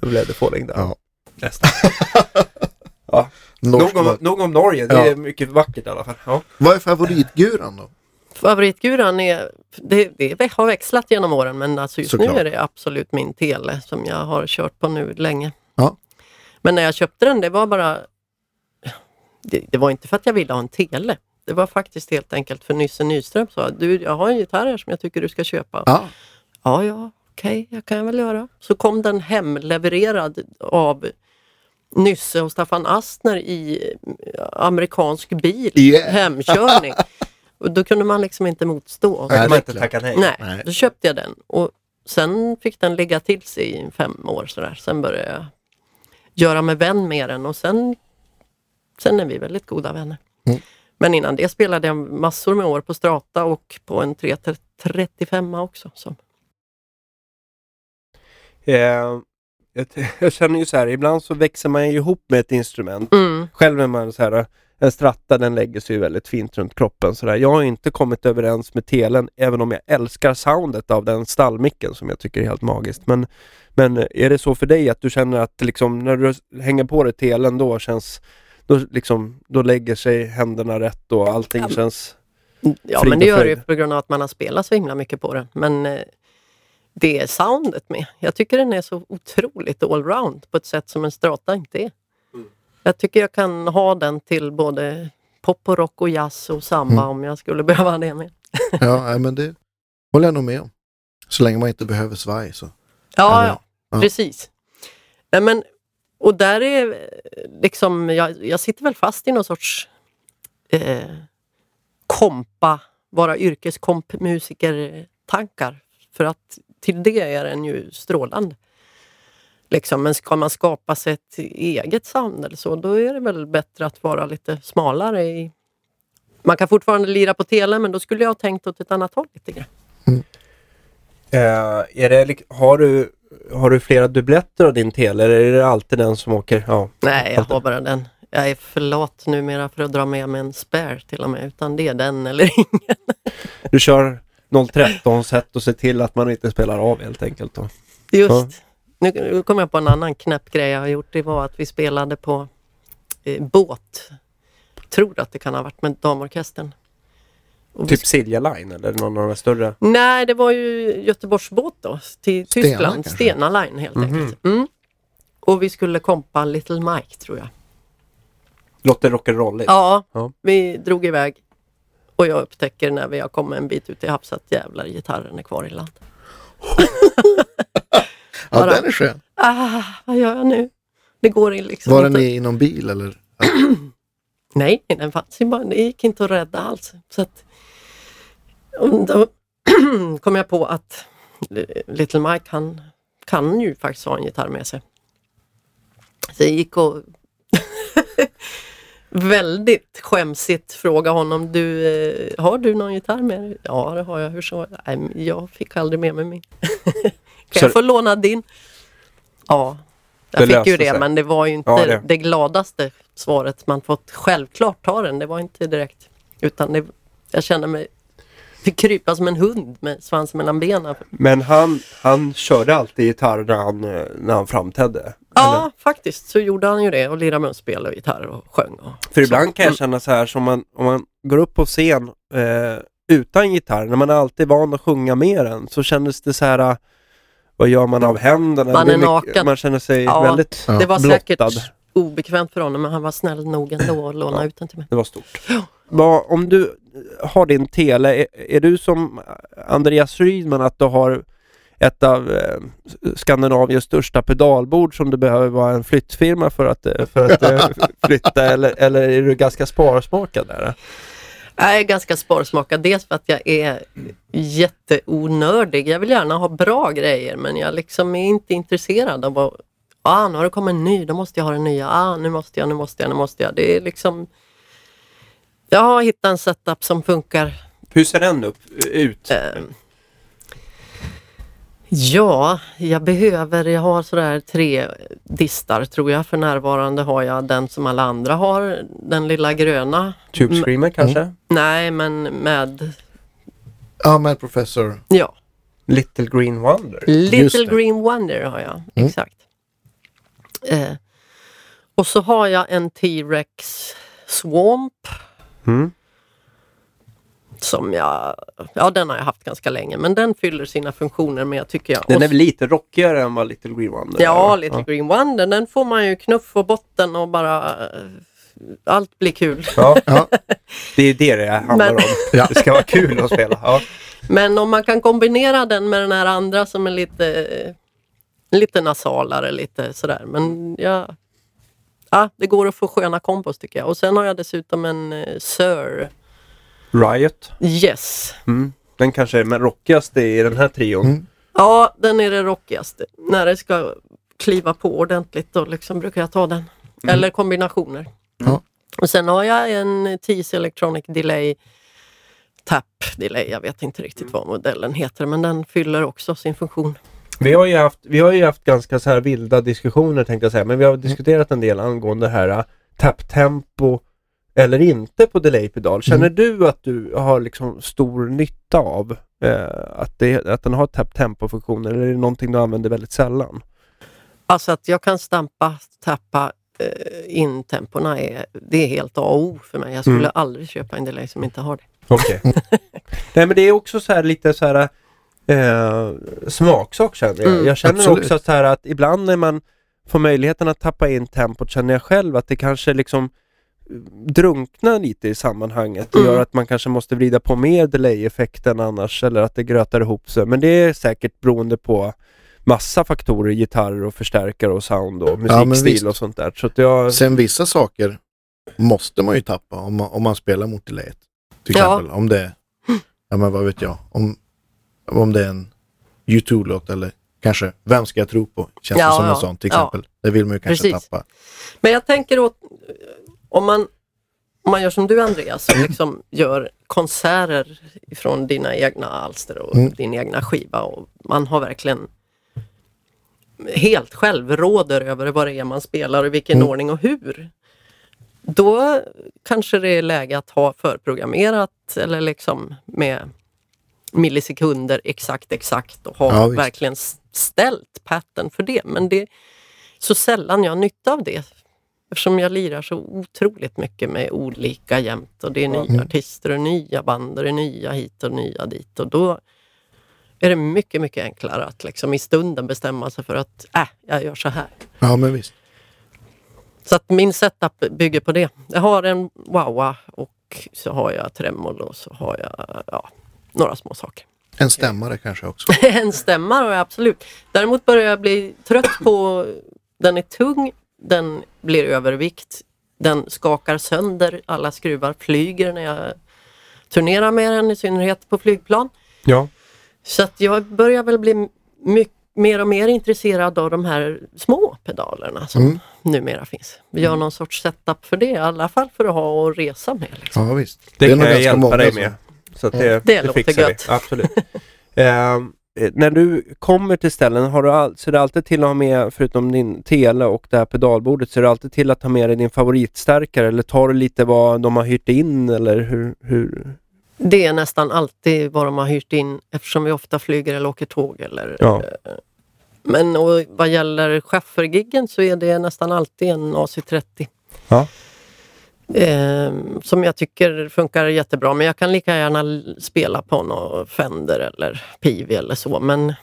Speaker 1: då blev det fålängd där.
Speaker 3: Ja.
Speaker 1: Nästan.
Speaker 3: Norsk
Speaker 1: Nog om, nog om Norge, det
Speaker 3: Ja.
Speaker 1: är mycket vackert i alla fall. Ja.
Speaker 3: Vad är favoritguran då?
Speaker 2: Favoritguran är, det, det har växlat genom åren men alltså just
Speaker 3: Såklart.
Speaker 2: nu är det absolut min tele som jag har kört på nu länge.
Speaker 3: Ja.
Speaker 2: Men när jag köpte den, det var bara... Det, det var inte för att jag ville ha en tele. Det var faktiskt helt enkelt för Nysse Nyström sa du, jag har en gitarr här som jag tycker du ska köpa.
Speaker 3: Ja,
Speaker 2: Ja, ja, okej, jag kan väl göra. Så kom den hemlevererad av Nysse och Staffan Astner i amerikansk bil,
Speaker 3: Yeah.
Speaker 2: hemkörning. Och då kunde man liksom inte motstå.
Speaker 3: Nej,
Speaker 1: man inte tacka nej.
Speaker 2: Nej,
Speaker 3: Nej.
Speaker 2: då köpte jag den och sen fick den ligga till sig i fem år sådär. Sen började jag göra mig vän med den och sen, sen är vi väldigt goda vänner.
Speaker 3: Mm.
Speaker 2: Men innan det spelade jag massor med år på Strata och på en 335 också. Så.
Speaker 1: Eh, jag, känner ju så här, ibland så växer man ihop med ett instrument.
Speaker 2: Mm.
Speaker 1: Själv är man så här, en stratta den lägger sig ju väldigt fint runt kroppen. Så där. Jag har inte kommit överens med telen, även om jag älskar soundet av den stallmicken som jag tycker är helt magiskt. Men, men är det så för dig att du känner att liksom, när du hänger på dig telen då känns då, liksom, då lägger sig händerna rätt och allting känns...
Speaker 2: Ja, men
Speaker 1: och
Speaker 2: det gör det ju på grund av att man har spelat så himla mycket på den. Men eh, det är soundet med. Jag tycker den är så otroligt allround på ett sätt som en strata inte är. Jag tycker jag kan ha den till både pop och rock och jazz och samba
Speaker 3: Mm.
Speaker 2: om jag skulle behöva det med.
Speaker 3: ja men det håller jag nog med om. Så länge man inte behöver svaj så.
Speaker 2: Ja, ja,
Speaker 3: ja.
Speaker 2: precis. Nej, men, och där är liksom, jag, jag sitter väl fast i någon sorts eh, kompa, vara yrkeskompmusiker-tankar. För att till det är den ju strålande. Liksom, men ska man skapa sig ett eget eller så, då är det väl bättre att vara lite smalare i... Man kan fortfarande lira på tele, men då skulle jag ha tänkt åt ett annat håll lite grann.
Speaker 1: Eh, är det, har, du, har du flera dubbletter av din tele eller är det alltid den som åker? Ja.
Speaker 2: Nej, jag
Speaker 1: Alltid.
Speaker 2: har bara den. Jag är för lat numera för att dra med mig en spare till och med, utan det är den eller ingen.
Speaker 1: Du kör 013 set och ser till att man inte spelar av helt enkelt. Då.
Speaker 2: Just. Nu, nu kom jag på en annan knäpp grej jag har gjort. Det var att vi spelade på eh, båt. Tror att det kan ha varit med damorkestern. Och vi
Speaker 1: Typ Silja Line eller någon av de större?
Speaker 2: Nej, det var ju Göteborgsbåt då, till
Speaker 3: Stena
Speaker 2: Tyskland.
Speaker 3: kanske?
Speaker 2: Stena Line helt
Speaker 1: Mhm.
Speaker 2: enkelt. Mm. Och vi skulle kompa Little Mike tror jag.
Speaker 1: Låter rock'n'rolligt.
Speaker 2: Ja,
Speaker 1: Ja.
Speaker 2: vi drog iväg. Och jag upptäcker när vi har kommit en bit ut i havs att jävlar, gitarren är kvar i land.
Speaker 3: Ja, den är skön.
Speaker 2: Ah, vad gör jag nu? Det går in liksom
Speaker 3: Var
Speaker 2: inte.
Speaker 3: den i någon bil eller?
Speaker 2: Nej, den fanns ju bara, det gick inte att rädda alls. Så att, då kom jag på att Little Mike han kan ju faktiskt ha en gitarr med sig. Så jag gick och väldigt skämsigt fråga honom, du, eh, har du någon gitarr med dig? Ja, det har jag. Hur så? Nej, jag fick aldrig med mig min. kan
Speaker 1: Så-
Speaker 2: jag få låna din? Ja, jag
Speaker 1: Det
Speaker 2: fick ju det,
Speaker 1: sig.
Speaker 2: men det var ju inte
Speaker 1: Ja,
Speaker 2: det.
Speaker 1: det.
Speaker 2: gladaste svaret man fått. Självklart ta den, det var inte direkt. Utan det, jag kände mig, fick krypa som en hund med svansen mellan benen.
Speaker 1: Men han, han körde alltid gitarr när han, när han framträdde?
Speaker 2: Ja, faktiskt så gjorde han ju det och lirade munspel och gitarr och sjöng. Och
Speaker 1: För
Speaker 2: så.
Speaker 1: ibland kan jag känna så här som man, om man går upp på scen eh, utan gitarr, när man är alltid van att sjunga med den, så kändes det så här vad gör man av händerna?
Speaker 2: Man är
Speaker 1: mycket-. Man känner sig
Speaker 2: Ja.
Speaker 1: väldigt
Speaker 3: Ja.
Speaker 2: Det var
Speaker 1: blottad.
Speaker 2: säkert obekvämt för honom men han var snäll nog ändå att låna
Speaker 1: Ja.
Speaker 2: ut den till mig.
Speaker 1: Det var stort. Vad- om du har din tele, är, är du som Andreas Rydman att du har ett av eh, Skandinaviens största pedalbord som du behöver vara en flyttfirma för att, eh, för att eh, flytta eller, eller är du ganska sparsmakad där?
Speaker 2: Jag är ganska sparsmakad. Dels för att jag är jätteonördig. Jag vill gärna ha bra grejer men jag liksom är inte intresserad av att Ah, nu har det kommit en ny, då måste jag ha den nya. Ah, nu måste jag, nu måste jag, nu måste jag. Det är liksom... Jag har hittat en setup som funkar.
Speaker 1: Hur ser den upp, ut?
Speaker 2: Eh, ja, jag behöver, jag har sådär tre distar tror jag. För närvarande har jag den som alla andra har, den lilla gröna.
Speaker 1: Tube Screamer kanske?
Speaker 2: Nej, men med,
Speaker 3: Ja, med Professor.
Speaker 2: ja,
Speaker 1: Little Green Wonder?
Speaker 2: Little. Green Wonder har jag.
Speaker 3: Mm.
Speaker 2: Exakt. Eh, och så har jag en T-Rex Swamp.
Speaker 1: Mm.
Speaker 2: Som jag, ja den har jag haft ganska länge men den fyller sina funktioner med tycker jag.
Speaker 1: Den
Speaker 2: Och
Speaker 1: är väl lite rockigare än vad Little Green Wonder
Speaker 2: Ja, Little Green Wonder, den får man ju knuff på botten och bara eh, allt blir kul.
Speaker 1: Ja.
Speaker 3: Ja.
Speaker 1: Det är det det handlar
Speaker 2: Men-
Speaker 1: om.
Speaker 3: Ja.
Speaker 1: Det ska vara kul att spela. Ja.
Speaker 2: Men om man kan kombinera den med den här andra som är lite, lite nasalare, lite sådär. Men ja, ja, det går att få sköna kombos tycker jag. Och sen har jag dessutom en eh, Sir
Speaker 1: Riot.
Speaker 2: Yes.
Speaker 1: Mm. Den kanske är den rockigaste i den här trion.
Speaker 3: Mm.
Speaker 2: Ja, den är det rockigaste. När det ska kliva på ordentligt då liksom brukar jag ta den. Eller kombinationer.
Speaker 3: Ja.
Speaker 2: Och sen har jag en TC Electronic Delay Tap Delay. Jag vet inte riktigt vad modellen heter men den fyller också sin funktion.
Speaker 1: Vi har ju haft, vi har ju haft ganska så här vilda diskussioner tänkte jag säga, men vi har diskuterat en del angående det här äh, tapptempo eller inte på delay-pedal. Känner
Speaker 3: Mm.
Speaker 1: du att du har liksom stor nytta av eh, att, det, att den har tapp-tempo-funktion eller är det någonting du använder väldigt sällan?
Speaker 2: Alltså att jag kan stampa, tappa eh, in tempona är, det är helt A och O för mig. Jag skulle
Speaker 1: Mm.
Speaker 2: aldrig köpa en delay som inte har det.
Speaker 1: Okej. Nej men det är också så här lite så här eh, smaksak känner jag.
Speaker 2: Mm,
Speaker 1: jag känner
Speaker 3: absolut.
Speaker 1: också så här att ibland när man får möjligheten att tappa in tempot känner jag själv att det kanske liksom drunknar lite i sammanhanget och
Speaker 2: Mm.
Speaker 1: gör att man kanske måste vrida på mer delay-effekten annars eller att det grötar ihop sig. Men det är säkert beroende på massa faktorer, gitarr och förstärkare och sound och musikstil
Speaker 3: visst.
Speaker 1: och sånt där. Så att jag,
Speaker 3: Sen vissa saker måste man ju tappa om man, om man spelar mot delayet. Till
Speaker 2: Ja.
Speaker 3: exempel om det är, ja men vad vet jag, om, om det är en U2-låt eller kanske Vem ska jag tro på? Känns
Speaker 2: Ja,
Speaker 3: det som
Speaker 2: ja.
Speaker 3: en sån till
Speaker 2: Ja.
Speaker 3: exempel. Det vill man ju kanske
Speaker 2: Precis.
Speaker 3: tappa.
Speaker 2: Men jag tänker åt, om man, om man gör som du Andreas, och liksom gör konserter från dina egna alster och
Speaker 3: Mm.
Speaker 2: din egna skiva och man har verkligen helt själv råder över vad det är man spelar och vilken
Speaker 3: Mm.
Speaker 2: ordning och hur. Då kanske det är läge att ha förprogrammerat eller liksom med millisekunder exakt exakt och ha
Speaker 3: Ja,
Speaker 2: verkligen ställt pattern för det. Men det är så sällan jag har nytta av det. Eftersom jag lirar så otroligt mycket med olika jämt och det är nya
Speaker 3: Mm.
Speaker 2: artister och nya band och det är nya hit och nya dit. Och då är det mycket, mycket enklare att liksom i stunden bestämma sig för att äh, jag gör så här.
Speaker 3: Ja men visst.
Speaker 2: Så att min setup bygger på det. Jag har en wowa och så har jag tremolo och så har jag ja, några små saker.
Speaker 3: En stämmare kanske också.
Speaker 2: en stämma har jag absolut. Däremot börjar jag bli trött på den är tung, den blir övervikt, den skakar sönder, alla skruvar flyger när jag turnerar med den, i synnerhet på flygplan.
Speaker 1: ja.
Speaker 2: Så att jag börjar väl bli mycket mer och mer intresserad av de här små pedalerna som
Speaker 3: Mm.
Speaker 2: numera finns. Vi gör någon sorts setup för det, i alla fall för att ha och resa med. Liksom.
Speaker 3: Ja visst.
Speaker 1: Det,
Speaker 3: är
Speaker 1: kan jag hjälpa dig med. Så att
Speaker 3: Ja.
Speaker 1: det,
Speaker 2: Det låter
Speaker 1: fixar
Speaker 2: gött.
Speaker 1: vi. Absolut. Eh, när du kommer till ställen, har du all, ser du alltid till att ha med, förutom din tele och det här pedalbordet, ser du alltid till att ha med dig din favoritstärkare eller tar du lite vad de har hyrt in eller hur? hur?
Speaker 2: Det är nästan alltid vad de har hyrt in eftersom vi ofta flyger eller åker tåg. Eller,
Speaker 1: Ja.
Speaker 2: eh, Men och vad gäller chaufförgiggen så är det nästan alltid en AC30.
Speaker 1: Ja.
Speaker 2: Eh, som jag tycker funkar jättebra men jag kan lika gärna spela på någon Fender eller Pivi eller så. Men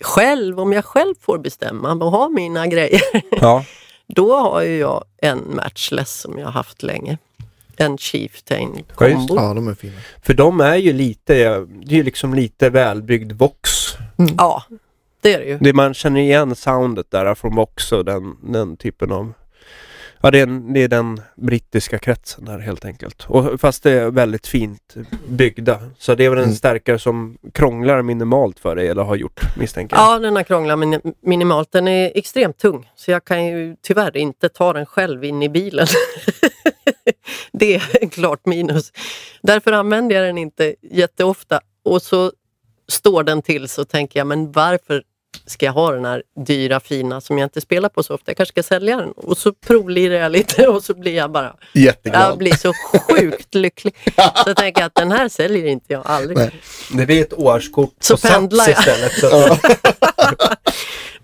Speaker 2: själv, om jag själv får bestämma och ha mina grejer
Speaker 1: Ja.
Speaker 2: då har ju jag en Matchless som jag har haft länge. En Chieftain kombo.
Speaker 3: Ja de är fina.
Speaker 1: För de är ju lite, det är ju liksom lite välbyggd Vox.
Speaker 2: Ja, det är det ju.
Speaker 1: Det, man känner igen soundet där från Vox och den, den typen av Ja det är, en, det är den brittiska kretsen där helt enkelt. Och, fast det är väldigt fint byggda. Så det är väl en
Speaker 3: Mm.
Speaker 1: stärkare som krånglar minimalt för dig eller har gjort misstänker jag.
Speaker 2: Ja, den har krånglat min- minimalt. Den är extremt tung så jag kan ju tyvärr inte ta den själv in i bilen. det är en klart minus. Därför använder jag den inte jätteofta och så står den till så tänker jag, men varför ska jag ha den här dyra fina som jag inte spelar på så ofta? Jag kanske ska sälja den. Och så provlirar jag lite och så blir jag bara
Speaker 3: Jätteglad.
Speaker 2: Jag blir så sjukt lycklig. Så jag tänker att den här säljer inte jag aldrig.
Speaker 3: Nej.
Speaker 1: Det blir ett årskort
Speaker 2: Så
Speaker 1: på Sats
Speaker 2: pendlar jag.
Speaker 1: istället. Så.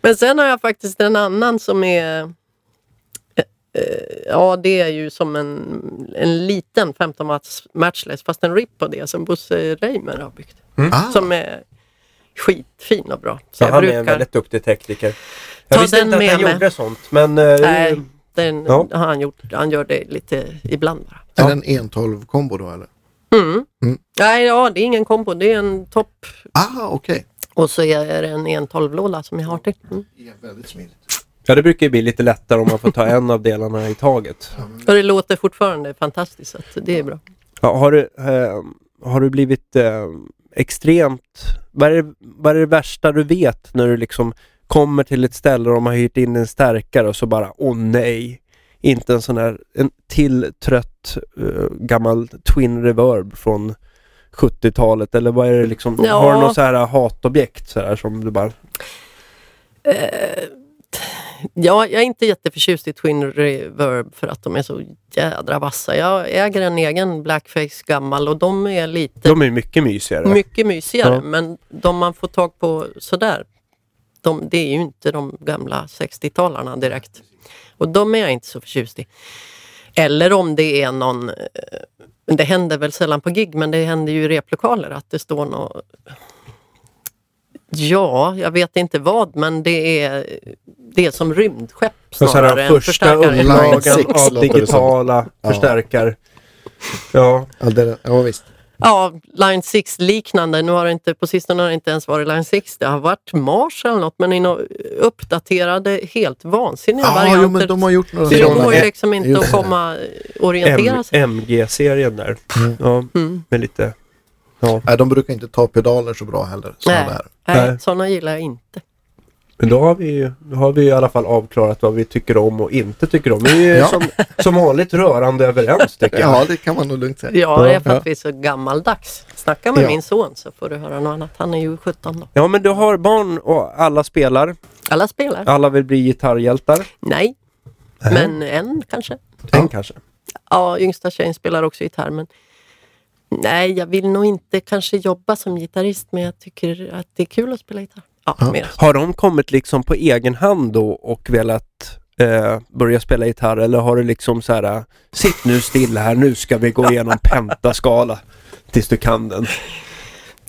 Speaker 2: Men sen har jag faktiskt en annan som är... eh, eh, Ja, det är ju som en, en liten 15 watts matchless fast en RIP på det som Bosse Reimer har byggt.
Speaker 3: Ah,
Speaker 2: Som är skitfin och bra. Så
Speaker 1: Så
Speaker 2: jag
Speaker 1: han är
Speaker 2: brukar...
Speaker 1: en väldigt duktig tekniker. Jag
Speaker 2: Ta
Speaker 1: visste
Speaker 2: den
Speaker 1: inte att han
Speaker 2: med
Speaker 1: gjorde sånt men... eh,
Speaker 2: Nej, den
Speaker 1: Ja.
Speaker 2: har han gjort. Han gör det lite ibland bara.
Speaker 3: är det en 112 kombo då eller?
Speaker 2: Mm.
Speaker 3: Mm.
Speaker 2: Nej, ja, det är ingen kombo. Det är en topp
Speaker 3: Ah, okej.
Speaker 2: och så är det en 112-låda som jag har till. Mm.
Speaker 3: Ja, väldigt smidigt.
Speaker 1: Ja det brukar ju bli lite lättare om man får ta en av delarna i taget.
Speaker 2: Och det låter fortfarande fantastiskt så att det är bra.
Speaker 1: Ja, har, du, eh, har du blivit eh, extremt... Vad är, det, vad är det värsta du vet när du liksom kommer till ett ställe och de har hyrt in en stärkare och så bara åh nej. Inte en sån här, en till trött eh, gammal Twin Reverb från 70-talet eller vad är det liksom?
Speaker 2: Ja.
Speaker 1: Har du något så här hatobjekt så här som du bara...
Speaker 2: Eh, ja, jag är inte jätteförtjust i Twin Reverb för att de är så jädra vassa. Jag äger en egen Blackface gammal och de är lite
Speaker 1: De är mycket mysigare.
Speaker 2: mycket mysigare.
Speaker 1: Ja.
Speaker 2: Men de man får tag på sådär, de, det är ju inte de gamla 60-talarna direkt. Och de är jag inte så förtjust i. Eller om det är någon, eh, det händer väl sällan på gig, men det händer ju i replokaler att det står något Ja, jag vet inte vad, men det är, det är som rymdskepp snarare
Speaker 1: här,
Speaker 2: än
Speaker 1: första upplagan av digitala förstärkare. Ja,
Speaker 3: Ja, ja visst.
Speaker 2: Ja, Line 6 liknande. Nu har det inte, på sistone har det inte ens varit Line 6. Det har varit Mars eller något, men i uppdaterade, helt vansinniga
Speaker 3: Ja,
Speaker 2: varianter.
Speaker 3: jo, men de har gjort några
Speaker 2: det går ju liksom inte att komma orientera sig.
Speaker 1: MG-serien där.
Speaker 3: Mm.
Speaker 1: Ja,
Speaker 2: Mm.
Speaker 1: med lite... Ja.
Speaker 3: Nej, de brukar inte ta pedaler så bra heller. såna
Speaker 2: Nej.
Speaker 3: där.
Speaker 2: Nej,
Speaker 1: Nej.
Speaker 2: sådana gillar jag inte.
Speaker 1: Men då har vi ju då har vi i alla fall avklarat vad vi tycker om och inte tycker om. Vi är
Speaker 3: Ja.
Speaker 1: som, som vanligt rörande överens tycker jag.
Speaker 3: Ja, det kan man nog lugnt säga.
Speaker 2: Ja, det är för
Speaker 3: Ja.
Speaker 2: att vi är så gammaldags. Snacka med
Speaker 3: Ja.
Speaker 2: min son så får du höra något annat. Han är ju 17 då.
Speaker 1: Ja men du har barn och alla spelar.
Speaker 2: Alla spelar?
Speaker 1: Alla vill bli gitarrhjältar.
Speaker 2: Nej, men en kanske.
Speaker 1: En kanske.
Speaker 2: Ja, yngsta tjejen spelar också gitarr men Nej, jag vill nog inte kanske jobba som gitarrist men jag tycker att det är kul att spela gitarr. Ja,
Speaker 3: Ja.
Speaker 1: Har de kommit liksom på egen hand då och velat eh, börja spela gitarr eller har du liksom så här Sitt nu stilla här, nu ska vi gå igenom pentaskala tills du kan den.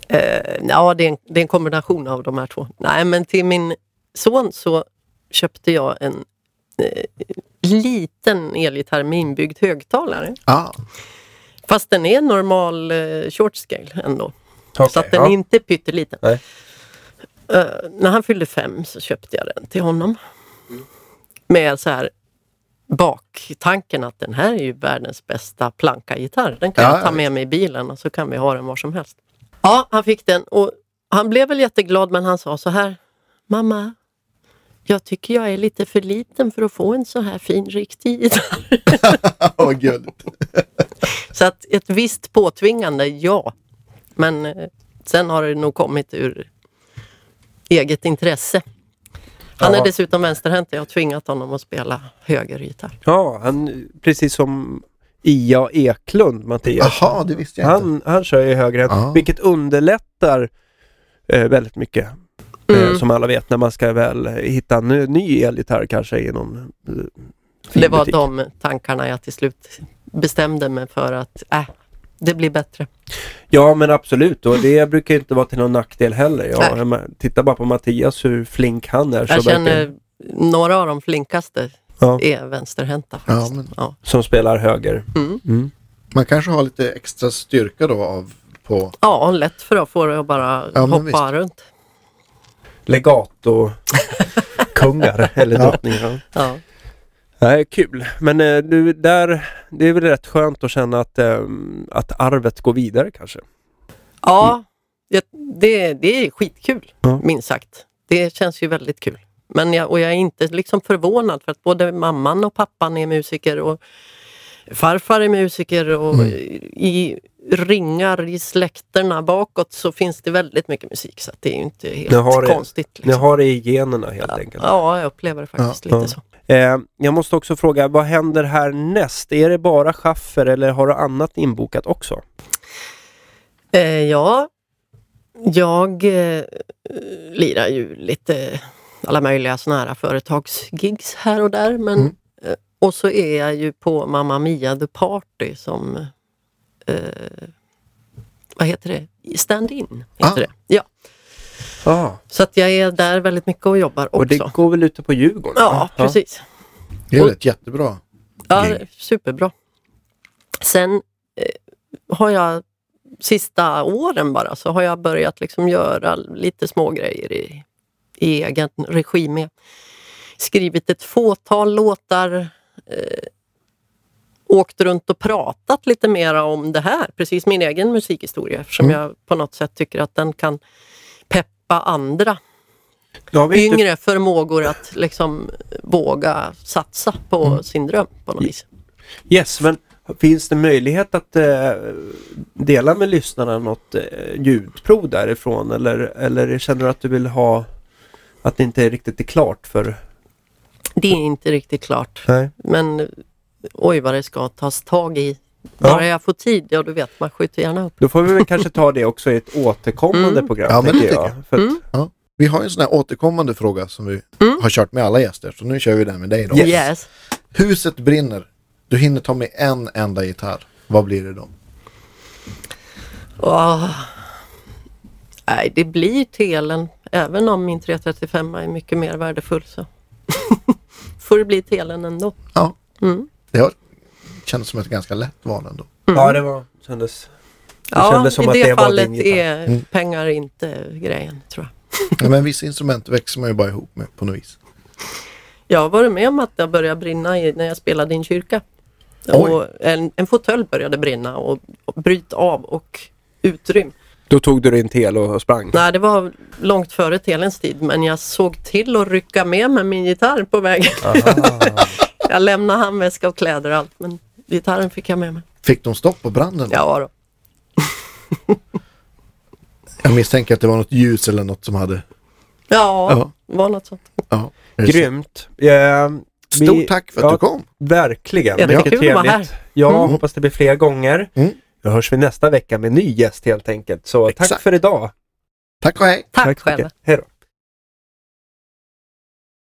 Speaker 2: Eh, ja, det är, en, det är en kombination av de här två. Nej, men till min son så köpte jag en eh, liten elgitarr med inbyggd högtalare.
Speaker 3: Ah,
Speaker 2: Fast den är normal eh, short scale ändå.
Speaker 1: Okej,
Speaker 2: så att den
Speaker 1: ja.
Speaker 2: är inte pytteliten.
Speaker 1: Nej.
Speaker 2: Eh, när han fyllde fem så köpte jag den till honom. Med så här baktanken att den här är ju världens bästa planka-gitarr. Den kan
Speaker 3: Ja,
Speaker 2: jag ta med mig i bilen och så kan vi ha den var som helst. Ja, han fick den och han blev väl jätteglad men han sa så här. Mamma, jag tycker jag är lite för liten för att få en så här fin riktig gitarr.
Speaker 3: vad gulligt.
Speaker 2: Så att ett visst påtvingande, ja. Men eh, sen har det nog kommit ur eget intresse. Han
Speaker 1: Ja.
Speaker 2: är dessutom vänsterhänt. Jag har tvingat honom att spela högergitarr.
Speaker 1: Ja, han, precis som Ia Eklund, Mattias.
Speaker 3: Jaha, det visste jag inte.
Speaker 1: Han, han kör ju högerhänt,
Speaker 3: Ja.
Speaker 1: vilket underlättar eh, väldigt mycket. Eh,
Speaker 2: Mm.
Speaker 1: som alla vet när man ska väl hitta en ny, ny elgitarr kanske i någon eh, fin
Speaker 2: Det var
Speaker 1: butik.
Speaker 2: de tankarna jag till slut bestämde mig för att äh, det blir bättre.
Speaker 1: Ja men absolut och det brukar inte vara till någon nackdel heller. Ja, titta bara på Mattias hur flink han är.
Speaker 2: Jag
Speaker 1: så
Speaker 2: känner några av de flinkaste
Speaker 1: ja,
Speaker 2: är vänsterhänta.
Speaker 3: Ja, men
Speaker 2: Ja.
Speaker 1: som spelar höger.
Speaker 2: Mm.
Speaker 1: Mm.
Speaker 3: man kanske har lite extra styrka då av på...
Speaker 2: ja, lätt för att få det att bara
Speaker 3: Ja,
Speaker 2: hoppa
Speaker 3: visst.
Speaker 2: runt.
Speaker 1: Legato kungar eller
Speaker 3: Ja.
Speaker 1: drottningar.
Speaker 2: Ja.
Speaker 1: Nej, kul. Men eh, du, där, det är väl rätt skönt att känna att, eh, att arvet går vidare kanske.
Speaker 2: Ja, det, det, det är skitkul,
Speaker 1: Ja.
Speaker 2: minst sagt. Det känns ju väldigt kul. Men jag, och jag är inte liksom förvånad för att både mamman och pappan är musiker och farfar är musiker och
Speaker 3: Mm.
Speaker 2: i ringar i släkterna bakåt så finns det väldigt mycket musik så det är ju inte helt
Speaker 1: Ni har det-
Speaker 2: konstigt.
Speaker 1: Ni
Speaker 2: Liksom.
Speaker 1: har det i generna helt
Speaker 2: ja,
Speaker 1: enkelt.
Speaker 2: ja, jag upplever det faktiskt
Speaker 1: Ja.
Speaker 2: lite så.
Speaker 1: Eh, jag måste också fråga, vad händer härnäst? Är det bara schaffer eller har du annat inbokat också?
Speaker 2: Eh, ja, jag eh, lirar ju lite alla möjliga såna här företagsgigs här och där. Men,
Speaker 3: Mm.
Speaker 2: eh, Och så är jag ju på Mamma Mia The Party som eh, vad heter det? Stand-in heter
Speaker 3: Ah.
Speaker 2: det. Ja.
Speaker 1: Ah,
Speaker 2: Så att jag är där väldigt mycket och jobbar också.
Speaker 1: och det går väl ute på Djurgården?
Speaker 2: Ja, precis.
Speaker 3: Det är ett jättebra.
Speaker 2: Ja,
Speaker 3: gig.
Speaker 2: superbra. Sen eh, har jag sista åren bara så har jag börjat liksom göra lite små grejer i, i egen regi med. Skrivit ett fåtal låtar. Eh, åkt runt och pratat lite mera om det här, precis min egen musikhistoria eftersom
Speaker 3: Mm.
Speaker 2: jag på något sätt tycker att den kan peppa andra
Speaker 1: vi inte
Speaker 2: yngre förmågor att liksom våga satsa på
Speaker 3: Mm.
Speaker 2: sin dröm på något vis.
Speaker 1: Yes, men finns det möjlighet att eh, dela med lyssnarna något eh, ljudprov därifrån eller, eller känner du att du vill ha att det inte är riktigt är klart för...
Speaker 2: Det är inte riktigt klart.
Speaker 1: Nej.
Speaker 2: Men oj vad det ska tas tag i.
Speaker 1: Ja.
Speaker 2: Bara jag får tid, ja du vet, man skjuter gärna upp.
Speaker 1: Då får vi väl kanske ta det också i ett återkommande
Speaker 2: Mm.
Speaker 1: program
Speaker 3: Ja, men det
Speaker 1: jag. För att,
Speaker 2: Mm.
Speaker 3: Vi har en sån här återkommande fråga som vi
Speaker 2: Mm.
Speaker 3: har kört med alla gäster. Så nu kör vi den med dig då.
Speaker 2: Yes.
Speaker 3: Huset brinner. Du hinner ta med en enda gitarr. Vad blir det då?
Speaker 2: Åh. Nej, det blir telen. Även om min 335 är mycket mer värdefull så får det bli telen ändå.
Speaker 3: Ja,
Speaker 2: Mm.
Speaker 3: det har kändes som ett ganska lätt val ändå.
Speaker 1: Ja, det var, kändes... Det
Speaker 2: Ja,
Speaker 1: kändes som
Speaker 2: i
Speaker 1: att
Speaker 2: det
Speaker 1: det var
Speaker 2: fallet
Speaker 1: din
Speaker 2: är
Speaker 3: Mm.
Speaker 2: pengar inte grejen, tror jag.
Speaker 3: Ja, Men vissa instrument växer man ju bara ihop med på något vis.
Speaker 2: Jag har varit med om att det började brinna i, när jag spelade i en kyrka.
Speaker 3: Oj.
Speaker 2: Och en, en fåtölj började brinna och, och bryta av och utrym.
Speaker 1: Då tog du din tel och sprang?
Speaker 2: Nej, det var långt före telens tid men jag såg till att rycka med mig min gitarr på vägen. Jag lämnade handväska och kläder och allt men gitarren fick jag med mig.
Speaker 3: Fick de stopp på branden?
Speaker 2: Ja då.
Speaker 3: Jag misstänker att det var något ljus eller något som hade...
Speaker 2: Ja,
Speaker 3: Ja.
Speaker 2: var något sånt.
Speaker 3: Ja, det.
Speaker 1: Grymt. Vi-
Speaker 3: Stort tack för att
Speaker 1: ja,
Speaker 3: du kom.
Speaker 1: Verkligen.
Speaker 2: Jättekul
Speaker 1: Mycket
Speaker 2: att vara
Speaker 1: trevligt. Ja,
Speaker 2: Mm.
Speaker 1: hoppas det blir fler gånger.
Speaker 3: Mm.
Speaker 1: Då hörs vi nästa vecka med ny gäst helt enkelt. Så tack
Speaker 3: Exakt.
Speaker 1: för idag.
Speaker 3: Tack och hej.
Speaker 2: Tack,
Speaker 1: så mycket.
Speaker 2: själva.
Speaker 1: Hej då.